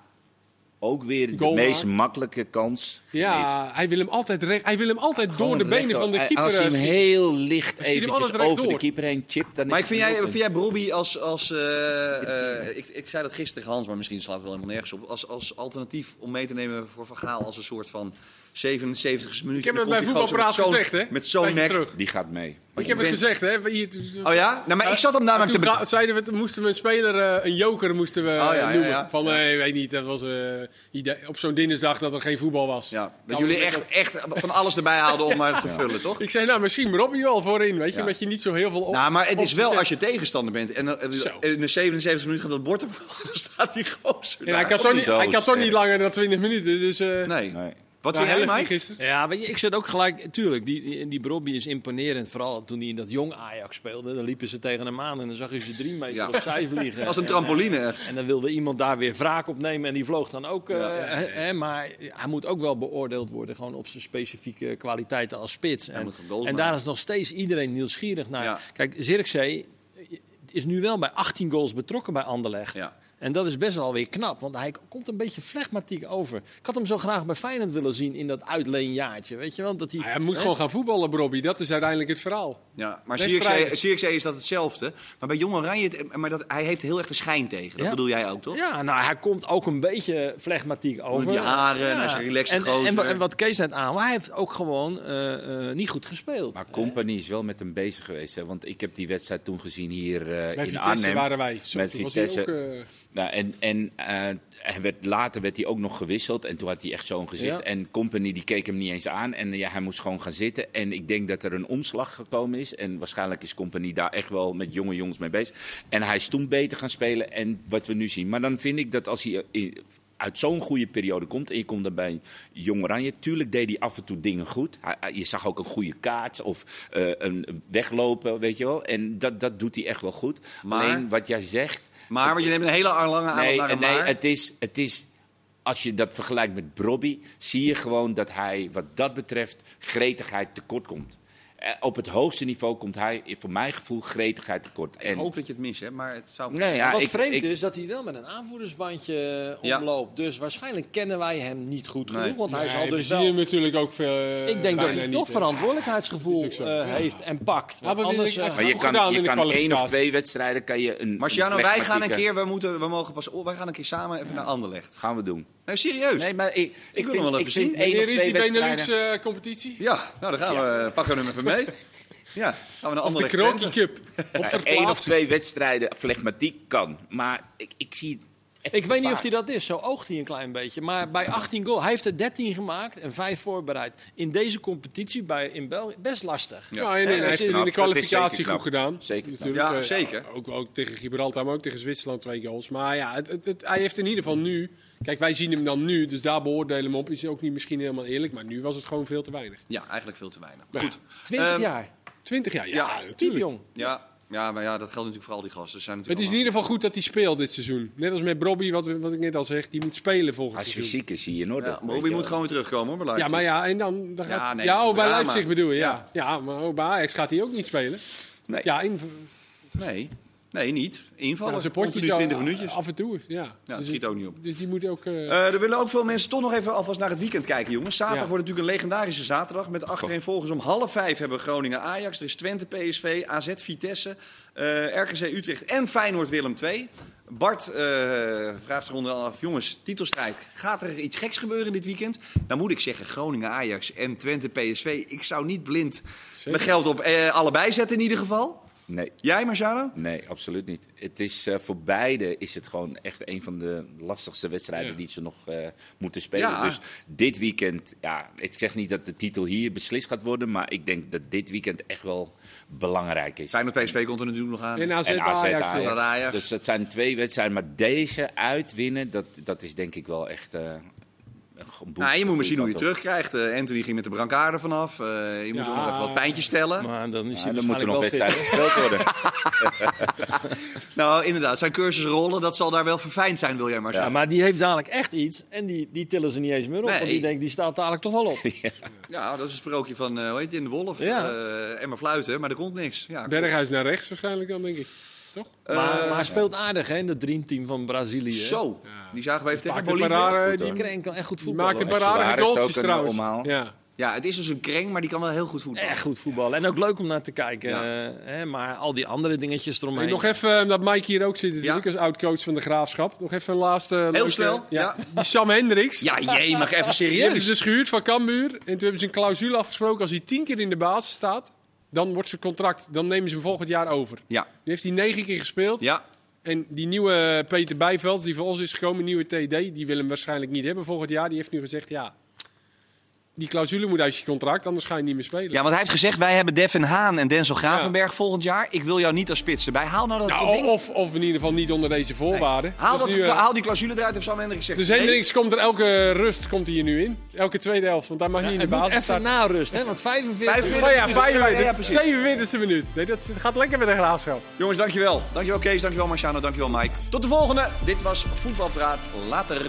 Speaker 3: ook weer de meest makkelijke kans.
Speaker 4: Ja, hij wil hem altijd, recht, hij wil hem altijd door de benen van de keeper.
Speaker 3: Als hij
Speaker 4: eh,
Speaker 3: hem
Speaker 4: schieten.
Speaker 3: heel licht
Speaker 4: recht
Speaker 3: over de keeper heen chipt, dan is
Speaker 1: Maar ik vind jij, vind jij Brobby als... als eh, eh, ik, ik zei dat gisteren tegen Hans, maar misschien slaat het wel helemaal nergens op. Als, als alternatief om mee te nemen voor Van Gaal als een soort van 77 minuut.
Speaker 4: Ik heb het bij voetbalpraat gezegd, hè?
Speaker 1: Met zo'n nek.
Speaker 4: terug.
Speaker 3: Die gaat mee.
Speaker 4: Ik heb het gezegd, hè? Hier,
Speaker 1: Oh ja? Nou, maar ik zat hem namelijk
Speaker 4: toen
Speaker 1: te...
Speaker 4: gra- zeiden we, moesten we een speler, eh, een joker moesten we
Speaker 1: Oh, ja,
Speaker 4: eh,
Speaker 1: ja,
Speaker 4: noemen.
Speaker 1: ja.
Speaker 4: Van,
Speaker 1: Ja.
Speaker 4: eh, weet niet, dat was eh, idee, op zo'n dinsdag dat er geen voetbal was.
Speaker 1: Ja, dat
Speaker 4: Nou,
Speaker 1: jullie echt, echt van alles erbij haalden om maar <laughs> te vullen, toch?
Speaker 4: Ik zei, nou, misschien Robbie wel voorin, weet je,
Speaker 1: Ja.
Speaker 4: met je niet zo heel veel op.
Speaker 1: Nou, maar het is wel als je tegenstander bent en in de 77 minuten gaat dat bord op, <laughs> dan staat die gozer
Speaker 4: hij kan toch niet, langer dan 20 minuten, dus... eh,
Speaker 1: Nee. Wat wil jij, Mike?
Speaker 4: gisteren.
Speaker 2: Ja, weet je, ik zit ook gelijk, tuurlijk, die, die, die Brobby is imponerend. Vooral toen hij in dat jong Ajax speelde. Dan liepen ze tegen hem aan en dan zag je ze drie meter
Speaker 1: Ja.
Speaker 2: opzij vliegen. <laughs>
Speaker 1: Als een
Speaker 2: En,
Speaker 1: trampoline, echt.
Speaker 2: En dan wilde iemand daar weer wraak op nemen en die vloog dan ook. eh,
Speaker 1: Ja, ja, ja.
Speaker 2: hè, maar hij moet ook wel beoordeeld worden, gewoon op zijn specifieke kwaliteiten als spits. En, en daar is nog steeds iedereen nieuwsgierig naar.
Speaker 1: Ja.
Speaker 2: Kijk, Zirkzee is nu wel bij 18 goals betrokken bij Anderlecht.
Speaker 1: Ja.
Speaker 2: En dat is best wel weer knap, want hij komt een beetje flegmatiek over. Ik had hem zo graag bij Feyenoord willen zien in dat uitleenjaartje, weet je wel? Dat hij,
Speaker 4: Ah, hij moet
Speaker 2: hè?
Speaker 4: gewoon gaan voetballen, Robbie. Dat is uiteindelijk het verhaal.
Speaker 1: Ja, maar
Speaker 4: Wedstrijden.
Speaker 1: Zierikzee Zierikzee is dat hetzelfde. Maar bij Jong Oranje, maar dat, hij heeft heel erg de schijn tegen. Dat
Speaker 2: Ja.
Speaker 1: bedoel jij ook, toch?
Speaker 2: Ja, nou, hij komt ook een beetje flegmatiek over.
Speaker 1: die haren en hij is een relaxed
Speaker 2: en, en,
Speaker 1: gozer.
Speaker 2: en wat Kees net aan, maar hij heeft ook gewoon eh, eh, niet goed gespeeld.
Speaker 3: Maar Company is wel met hem bezig geweest. Hè? Want ik heb die wedstrijd toen gezien hier eh,
Speaker 4: Bij
Speaker 3: in
Speaker 4: Vitesse
Speaker 3: Arnhem.
Speaker 4: waren wij. Zo,
Speaker 3: Met Vitesse.
Speaker 4: ook, eh,
Speaker 3: Nou, en en eh, hij werd, later werd hij ook nog gewisseld. En toen had hij echt zo'n gezicht.
Speaker 2: Ja.
Speaker 3: En Company die keek hem niet eens aan. En ja, hij moest gewoon gaan zitten. En ik denk dat er een omslag gekomen is. En waarschijnlijk is Company daar echt wel met jonge jongens mee bezig. En hij is toen beter gaan spelen. En wat we nu zien. Maar dan vind ik dat als hij in- uit zo'n goede periode komt. En je komt dan bij Jong Oranje. Tuurlijk deed hij af en toe dingen goed. Je zag ook een goede kaart. Of eh, een weglopen, weet je wel. En dat, dat doet hij echt wel goed.
Speaker 1: Maar-
Speaker 3: Alleen wat jij zegt.
Speaker 1: Maar, want je neemt een hele lange aanloop
Speaker 3: Nee,
Speaker 1: naar een
Speaker 3: nee
Speaker 1: maar.
Speaker 3: het, is, het is. Als je dat vergelijkt met Brobby, zie je gewoon dat hij, wat dat betreft, gretigheid tekort komt. Eh, op het hoogste niveau komt hij, voor mijn gevoel, gretigheid tekort.
Speaker 1: Ik
Speaker 3: En,
Speaker 1: hoop dat je het mist, hè. Maar het zou...
Speaker 3: nee, ja,
Speaker 2: wat
Speaker 3: ik,
Speaker 2: vreemd
Speaker 3: ik-
Speaker 2: is dat hij wel met een aanvoerdersbandje
Speaker 1: Ja.
Speaker 2: omloopt. Dus waarschijnlijk kennen wij hem niet goed
Speaker 1: Nee.
Speaker 2: genoeg. Want hij zal
Speaker 4: we
Speaker 2: dus
Speaker 4: zien
Speaker 2: wel...
Speaker 4: hem natuurlijk ook veel. eh,
Speaker 2: Ik denk dat hij toch verantwoordelijkheidsgevoel eh, heeft en pakt.
Speaker 4: Maar
Speaker 2: Want anders,
Speaker 4: ik-
Speaker 2: eh,
Speaker 3: maar je kan, je kan één of twee wedstrijden kan je een.
Speaker 1: Marciano,
Speaker 3: een
Speaker 1: wij gaan een keer, we, moeten, we mogen pas, oh, wij gaan een keer samen even naar Anderlecht.
Speaker 3: Gaan we doen.
Speaker 1: Nee, serieus?
Speaker 3: Nee, maar ik, ik,
Speaker 1: wil
Speaker 3: vind,
Speaker 1: hem wel
Speaker 3: ik
Speaker 1: even zien.
Speaker 3: één of
Speaker 4: Wanneer is
Speaker 3: twee
Speaker 4: die
Speaker 3: wedstrijden.
Speaker 4: Benelux-competitie?
Speaker 1: Ja, nou dan gaan we, pakken we hem even mee. Ja, gaan we naar
Speaker 4: of de. Cup. Op
Speaker 3: Eén of twee wedstrijden flegmatiek kan. Maar ik, ik zie.
Speaker 2: Ik weet niet of hij dat is, zo oogt hij een klein beetje. Maar bij 18 goal, hij heeft er 13 gemaakt en 5 voorbereid. In deze competitie bij, in België, best lastig.
Speaker 1: Ja.
Speaker 4: Ja, en, en hij heeft het in de kwalificatie goed gedaan.
Speaker 3: Zeker
Speaker 4: Natuurlijk,
Speaker 1: Ja,
Speaker 4: eh,
Speaker 1: zeker.
Speaker 4: Ook, ook tegen Gibraltar, maar ook tegen Zwitserland twee goals. Maar ja, het, het, het- hij heeft in ieder geval nu... Kijk, wij zien hem dan nu, dus daar beoordelen we hem op. Is ook niet misschien helemaal eerlijk, maar nu was het gewoon veel te weinig.
Speaker 1: Ja, eigenlijk veel te weinig.
Speaker 4: Ja.
Speaker 1: Goed.
Speaker 2: 20
Speaker 1: Ehm,
Speaker 2: jaar.
Speaker 4: 20 jaar, ja,
Speaker 1: Ja,
Speaker 4: natuurlijk.
Speaker 2: jong.
Speaker 1: Ja, ja, maar ja, dat geldt natuurlijk voor al die gasten. Zijn
Speaker 4: Het is in ieder geval goed dat hij speelt dit seizoen. Net als met Bobby, wat, wat ik net al zeg, die moet spelen volgend
Speaker 3: Als
Speaker 4: seizoen.
Speaker 3: fysiek is hij in orde.
Speaker 1: Ja,
Speaker 3: je
Speaker 1: moet gewoon weer terugkomen hoor, bij
Speaker 4: Ja,
Speaker 1: Leipzig.
Speaker 4: maar ja, en dan, dan gaat...
Speaker 1: Ja,
Speaker 4: Ja, oh, bij. Leipzig bedoel je, ja.
Speaker 1: Ja.
Speaker 4: Ja, maar oh, bij Ajax gaat hij ook niet spelen.
Speaker 1: Nee.
Speaker 4: Ja, in,
Speaker 1: Nee, nee, niet. Invallen.
Speaker 4: ja, potjes
Speaker 1: 20
Speaker 4: al-
Speaker 1: minuutjes.
Speaker 4: Af en toe, ja.
Speaker 1: Ja, dat
Speaker 4: Dus
Speaker 1: schiet ook niet op.
Speaker 4: Dus die moet ook... eh,
Speaker 1: Eh, er willen ook veel mensen toch nog even alvast naar het weekend kijken, jongens. Zaterdag
Speaker 4: Ja.
Speaker 1: wordt natuurlijk een legendarische zaterdag. Met achtereenvolgens om half vijf hebben we Groningen Ajax. Er is Twente PSV, AZ Vitesse, eh, RKC Utrecht en Feyenoord Willem II. Bart eh, vraagt zich onder af, jongens, titelstrijd. Gaat er iets geks gebeuren dit weekend? Dan moet ik zeggen Groningen Ajax en Twente PSV. Ik zou niet blind
Speaker 4: Zeker.
Speaker 1: mijn geld op eh, allebei zetten in ieder geval.
Speaker 3: Nee.
Speaker 1: Jij, Marciano?
Speaker 3: Nee, absoluut niet. Het is, eh, voor beide is het gewoon echt een van de lastigste wedstrijden
Speaker 4: Ja.
Speaker 3: die ze nog eh, moeten spelen.
Speaker 1: Ja.
Speaker 3: Dus dit weekend, ja, ik zeg niet dat de titel hier beslist gaat worden, maar ik denk dat dit weekend echt wel belangrijk is.
Speaker 1: Feyenoord PSV komt er natuurlijk nog aan.
Speaker 4: en AZ,
Speaker 3: En AZ
Speaker 4: Ajax.
Speaker 3: Ajax.
Speaker 1: nog. Ajax.
Speaker 3: Dus dat zijn twee wedstrijden, maar deze uitwinnen, dat, dat is denk ik wel echt eh, een go- boek.
Speaker 1: Nou, je moet maar zien hoe je terugkrijgt. Eh, Anthony ging met de brancard vanaf. Eh, je moet
Speaker 4: Ja.
Speaker 1: er nog even wat pijntjes stellen.
Speaker 2: Maar dan is hij
Speaker 3: dan moeten nog wedstrijden gespeeld worden. <laughs>
Speaker 1: Nou, inderdaad, zijn cursus rollen, dat zal daar wel verfijnd zijn, wil jij maar
Speaker 2: Ja,
Speaker 1: zeggen.
Speaker 2: maar die heeft dadelijk echt iets en die, die tillen ze niet eens meer op.
Speaker 1: Nee.
Speaker 2: Want die denkt, die staat dadelijk toch wel op. <laughs>
Speaker 1: Ja, dat is een sprookje van, eh hoe heet je, in de Wolf.
Speaker 2: Ja.
Speaker 1: Eh, en maar fluiten, maar er komt niks. Ja,
Speaker 4: Berghuis naar rechts waarschijnlijk dan, denk ik. Toch?
Speaker 1: Eh,
Speaker 2: maar, maar hij speelt aardig hè, in het dreamteam van Brazilië. hè.
Speaker 1: Zo, die zagen we even tegen Bolivia.
Speaker 4: die.
Speaker 2: Die kan echt goed
Speaker 4: die
Speaker 2: voetballen.
Speaker 4: maakt een
Speaker 3: ook
Speaker 4: goaltjes trouwens.
Speaker 3: omhaal.
Speaker 4: Ja.
Speaker 1: Ja, het is dus een kreng, maar die kan wel heel goed voetballen.
Speaker 2: Echt goed voetballen. En ook leuk om naar te kijken.
Speaker 1: Ja.
Speaker 2: eh, hè, maar al die andere dingetjes eromheen.
Speaker 4: Nog even, eh, dat Mike hier ook zit natuurlijk
Speaker 1: Ja.
Speaker 4: als oud-coach van de Graafschap. Nog even een laatste... leuke-
Speaker 1: snel, ja.
Speaker 4: Die Sam Hendricks.
Speaker 1: Ja, jee, mag even
Speaker 4: Die hebben
Speaker 1: serieus.
Speaker 4: ze dus gehuurd van Cambuur. En toen hebben ze een clausule afgesproken. Als hij tien keer in de basis staat, dan wordt zijn contract. Dan nemen ze hem volgend jaar over. Nu
Speaker 1: Ja,
Speaker 4: heeft hij negen keer gespeeld.
Speaker 1: ja.
Speaker 4: En die nieuwe Peter Bijveld, die voor ons is gekomen, nieuwe TD, die wil hem waarschijnlijk niet hebben volgend jaar. Die heeft nu gezegd, ja, die clausule moet uit je contract, anders ga je niet meer spelen.
Speaker 1: Ja, want hij heeft gezegd, wij hebben Devin Haan en Denzel Gravenberg volgend jaar. Ik wil jou niet als spits erbij. Haal nou dat
Speaker 4: Nou,
Speaker 1: ding.
Speaker 4: of, of in ieder geval niet onder deze voorwaarden.
Speaker 1: Haal,
Speaker 4: Dus
Speaker 1: dat,
Speaker 4: nu, eh,
Speaker 1: haal die clausule eruit, heeft Sam Hendrik gezegd.
Speaker 4: dus
Speaker 1: Nee.
Speaker 4: Hendricks komt er elke rust komt hij hier nu in. Elke tweede helft, want hij mag niet in de
Speaker 2: het moet
Speaker 4: basis
Speaker 2: even
Speaker 4: starten.
Speaker 2: na rust, hè? Want 45...
Speaker 1: 45
Speaker 4: Oh ja,
Speaker 1: minuten.
Speaker 4: 45,
Speaker 1: Ja, ja, precies.
Speaker 4: 47e minuut. Nee, dat gaat lekker met de graafschap.
Speaker 1: Jongens, dankjewel. Dankjewel Kees, dankjewel Marciano, dankjewel Mike. Tot de volgende. Dit was Voetbalpraat. Later.